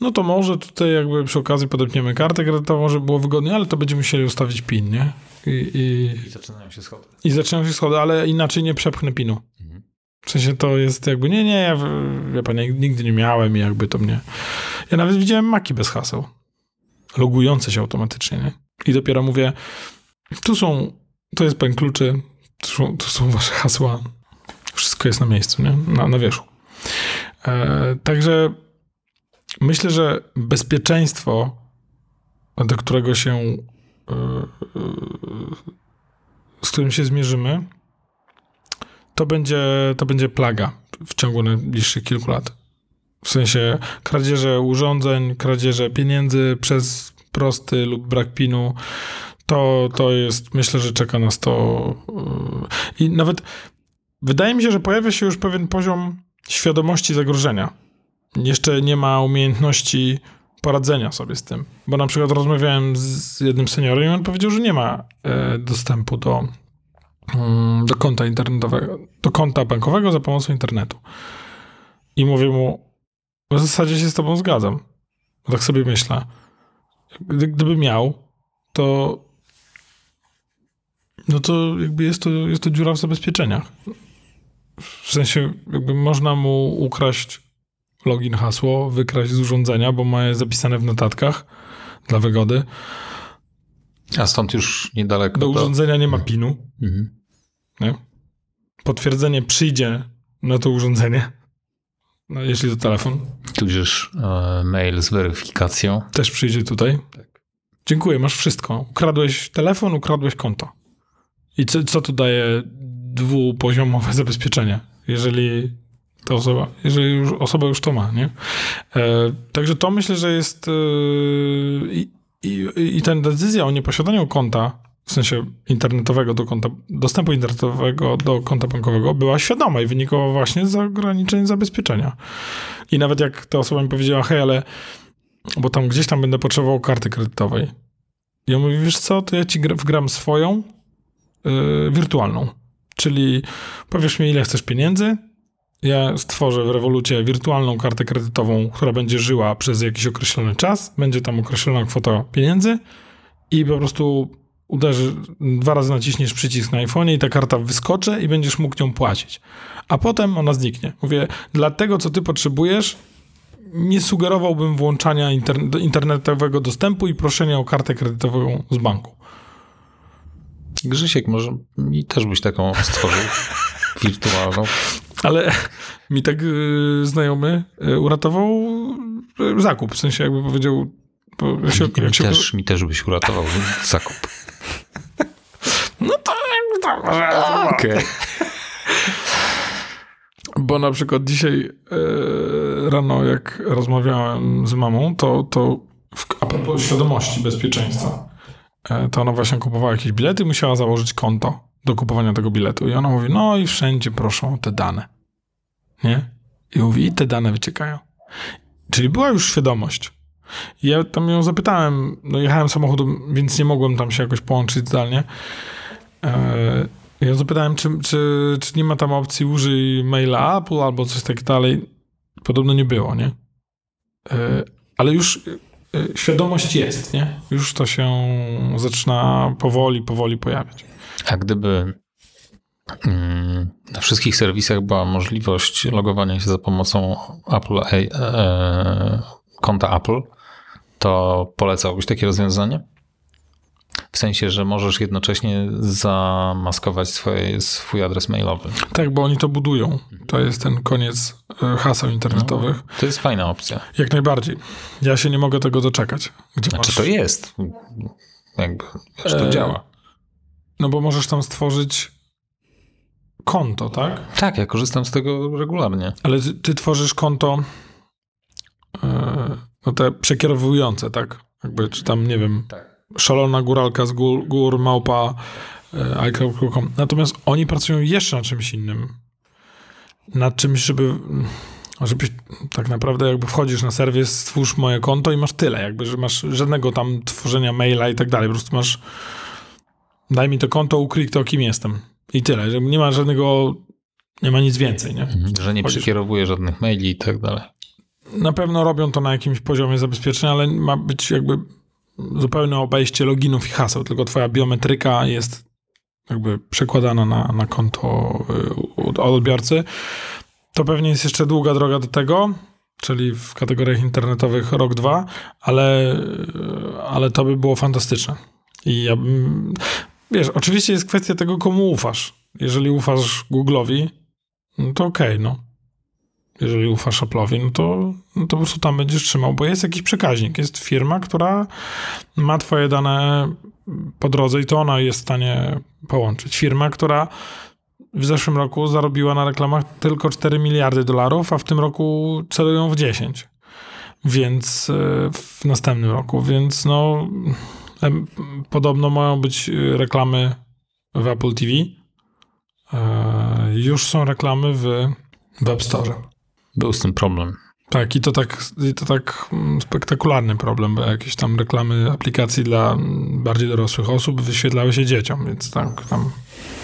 no to może tutaj jakby przy okazji podepniemy kartę kredytową, żeby było wygodnie, ale to będziemy musieli ustawić PIN, nie? I, i, I zaczynają się schody. I zaczynają się schody, ale inaczej nie przepchnę PIN-u. Mhm. W sensie to jest jakby, nie, nie, ja, ja pan, nigdy nie miałem i jakby to mnie... Ja nawet widziałem maki bez haseł. Logujące się automatycznie, nie? I dopiero mówię, tu są, to jest pen kluczy, tu są, tu są wasze hasła, wszystko jest na miejscu, nie? Na, na wierzchu. E, także myślę, że bezpieczeństwo, do którego się, e, e, z którym się zmierzymy, to będzie, to będzie plaga w ciągu najbliższych kilku lat. W sensie kradzieże urządzeń, kradzieże pieniędzy przez prosty lub brak pinu, to, to jest, myślę, że czeka nas to. E, I nawet Wydaje mi się, że pojawia się już pewien poziom świadomości zagrożenia. Jeszcze nie ma umiejętności poradzenia sobie z tym. Bo na przykład rozmawiałem z jednym seniorem i on powiedział, że nie ma e, dostępu do, mm, do konta internetowego, do konta bankowego za pomocą internetu. I mówię mu, w zasadzie się z tobą zgadzam. Tak sobie myślę. Gdyby miał, to no to jakby jest to, jest to dziura w zabezpieczeniach. W sensie, jakby można mu ukraść login, hasło, wykraść z urządzenia, bo ma je zapisane w notatkach dla wygody. A stąd już niedaleko. Do urządzenia nie ma pinu. Mhm. Nie? Potwierdzenie przyjdzie na to urządzenie, no, jeśli to telefon. Tudzież e, mail z weryfikacją. Też przyjdzie tutaj. Tak. Dziękuję, masz wszystko. Ukradłeś telefon, ukradłeś konto. I co, co tu daje dwupoziomowe zabezpieczenie, jeżeli ta osoba, jeżeli już, osoba już to ma, nie? E, także to myślę, że jest e, i, i, i ta decyzja o nieposiadaniu konta, w sensie internetowego do konta, dostępu internetowego do konta bankowego była świadoma i wynikała właśnie z ograniczeń zabezpieczenia. I nawet jak ta osoba mi powiedziała, hej, ale bo tam gdzieś tam będę potrzebował karty kredytowej. Ja mówię, wiesz co, to ja ci wgram swoją yy, wirtualną. Czyli powiesz mi, ile chcesz pieniędzy, ja stworzę w rewolucie wirtualną kartę kredytową, która będzie żyła przez jakiś określony czas, będzie tam określona kwota pieniędzy i po prostu uderzy, dwa razy naciśniesz przycisk na iPhone i ta karta wyskoczy i będziesz mógł nią płacić. A potem ona zniknie. Mówię, dla tego, co ty potrzebujesz, nie sugerowałbym włączania internetowego dostępu i proszenia o kartę kredytową z banku. Grzesiek, może mi też byś taką stworzył wirtualną. Ale mi tak y, znajomy y, uratował y, zakup, w sensie jakby powiedział... Bo się, mi, się... Też, mi też byś uratował zakup. No to to może... Okej. Okay. Bo na przykład dzisiaj rano, jak rozmawiałem z mamą, to, to w, a propos świadomości bezpieczeństwa, to ona właśnie kupowała jakieś bilety i musiała założyć konto do kupowania tego biletu. I ona mówi, no i wszędzie proszą o te dane. Nie? I mówi, i te dane wyciekają. Czyli była już świadomość. Ja tam ją zapytałem, no jechałem samochodem, więc nie mogłem tam się jakoś połączyć zdalnie. E, ja zapytałem, czy, czy, czy nie ma tam opcji użyj maila Apple albo coś tak dalej. Podobno nie było, nie? E, ale już świadomość jest, nie? Już to się zaczyna powoli, powoli pojawiać. A gdyby mm, na wszystkich serwisach była możliwość logowania się za pomocą Apple, e, e, konta Apple, to polecałbyś takie rozwiązanie? W sensie, że możesz jednocześnie zamaskować swoje, swój adres mailowy. Tak, bo oni to budują. To jest ten koniec e, haseł internetowych. No, to jest fajna opcja. Jak najbardziej. Ja się nie mogę tego doczekać. Gdzie znaczy masz... to jest. Jakby, wiesz, to e... działa. No bo możesz tam stworzyć konto, tak? Tak, ja korzystam z tego regularnie. Ale ty, ty tworzysz konto e, no te przekierowujące, tak? Jakby, czy tam, nie wiem, tak. Szalona góralka z gór, gór małpa e, iCloud.com. Natomiast oni pracują jeszcze nad czymś innym. Nad czymś, żeby żebyś tak naprawdę jakby wchodzisz na serwis, stwórz moje konto i masz tyle, jakby, że masz żadnego tam tworzenia maila i tak dalej, po prostu masz daj mi to konto, ukryj to, kim jestem. I tyle, że nie ma żadnego, nie ma nic więcej, nie? Mhm, że nie przekierowuje żadnych maili i tak dalej. Na pewno robią to na jakimś poziomie zabezpieczenia, ale ma być jakby zupełne obejście loginów i haseł, tylko twoja biometryka jest jakby przekładana na, na konto y, odbiorcy. To pewnie jest jeszcze długa droga do tego, czyli w kategoriach internetowych rok, dwa, ale, y, ale to by było fantastyczne. I ja bym, wiesz, oczywiście jest kwestia tego, komu ufasz. Jeżeli ufasz Google'owi, no to okej, okay, no jeżeli ufasz Apple'owi, no to, no to po prostu tam będziesz trzymał, bo jest jakiś przekaźnik. Jest firma, która ma twoje dane po drodze i to ona jest w stanie połączyć. Firma, która w zeszłym roku zarobiła na reklamach tylko 4 miliardy dolarów, a w tym roku celują w 10. Więc e, w następnym roku, więc no podobno mają być reklamy w Apple TV. E, już są reklamy w Web Store. Był z tym problem. Tak, i to tak, i to tak mm, spektakularny problem, bo jakieś tam reklamy aplikacji dla mm, bardziej dorosłych osób wyświetlały się dzieciom, więc tak tam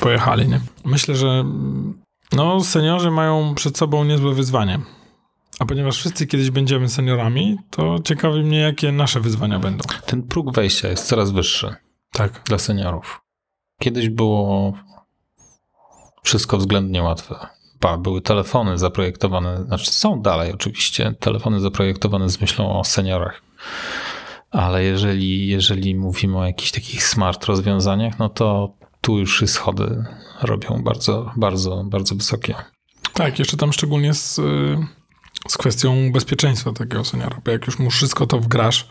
pojechali, nie? Myślę, że mm, no, seniorzy mają przed sobą niezłe wyzwanie. A ponieważ wszyscy kiedyś będziemy seniorami, to ciekawi mnie, jakie nasze wyzwania będą. Ten próg wejścia jest coraz wyższy. Tak. Dla seniorów. Kiedyś było wszystko względnie łatwe były telefony zaprojektowane, znaczy są dalej oczywiście telefony zaprojektowane z myślą o seniorach. Ale jeżeli, jeżeli mówimy o jakichś takich smart rozwiązaniach, no to tu już schody robią bardzo, bardzo, bardzo wysokie. Tak, jeszcze tam szczególnie z, y, z kwestią bezpieczeństwa takiego seniora, bo jak już mu wszystko to wgrasz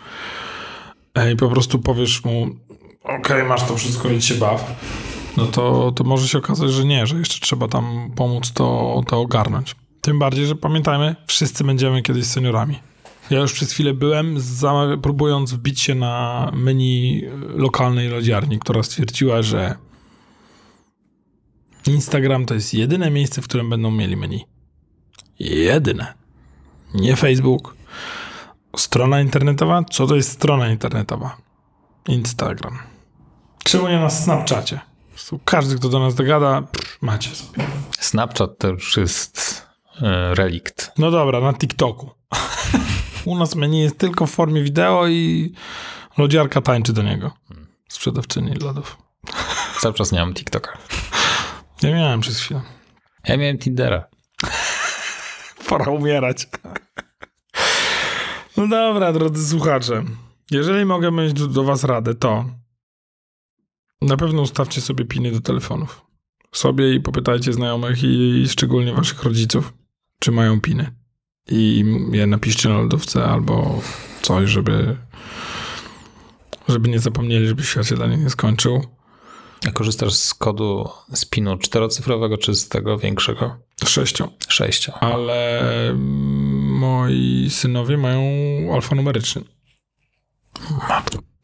e, i po prostu powiesz mu, okej, okay, masz to wszystko, idź się baw, no to, to może się okazać, że nie, że jeszcze trzeba tam pomóc to, to ogarnąć. Tym bardziej, że pamiętajmy, wszyscy będziemy kiedyś seniorami. Ja już przez chwilę byłem, próbując wbić się na menu lokalnej lodziarni, która stwierdziła, że Instagram to jest jedyne miejsce, w którym będą mieli menu. Jedyne. Nie Facebook. Strona internetowa? Co to jest strona internetowa? Instagram. Czemu nie na Snapchacie? Każdy, kto do nas dogada, pff, macie sobie. Snapchat to już jest e, relikt. No dobra, na TikToku. U nas menu jest tylko w formie wideo i lodziarka tańczy do niego. Sprzedawczyni lodów. Cały czas nie mam TikToka. Ja miałem przez chwilę. Ja miałem Tindera. Pora umierać. No dobra, drodzy słuchacze. Jeżeli mogę mieć do, do was radę, to na pewno ustawcie sobie piny do telefonów. Sobie i popytajcie znajomych i, szczególnie waszych rodziców, czy mają piny. I je napiszcie na lodówce albo coś, żeby żeby nie zapomnieli, żeby świat się dla nich nie skończył. A korzystasz z kodu z pinu czterocyfrowego, czy z tego większego? Sześcio. Sześcio. Ale moi synowie mają alfanumeryczny.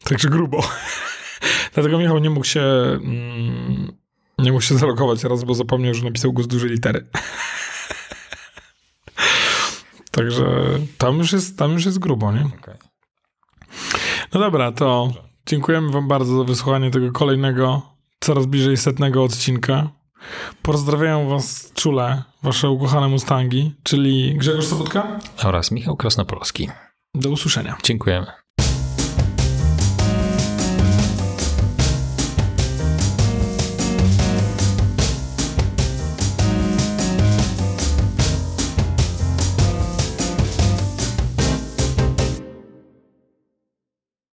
Także grubo. Dlatego Michał nie mógł się mm, nie mógł się zalogować raz, bo zapomniał, że napisał go z dużej litery. Także tam już jest, tam już jest grubo, nie? Okay. No dobra, to dziękujemy wam bardzo za wysłuchanie tego kolejnego, coraz bliżej setnego odcinka. Pozdrawiam was czule, wasze ukochane Mustangi, czyli Grzegorz Sobotka oraz Michał Krasnopolski. Do usłyszenia. Dziękujemy.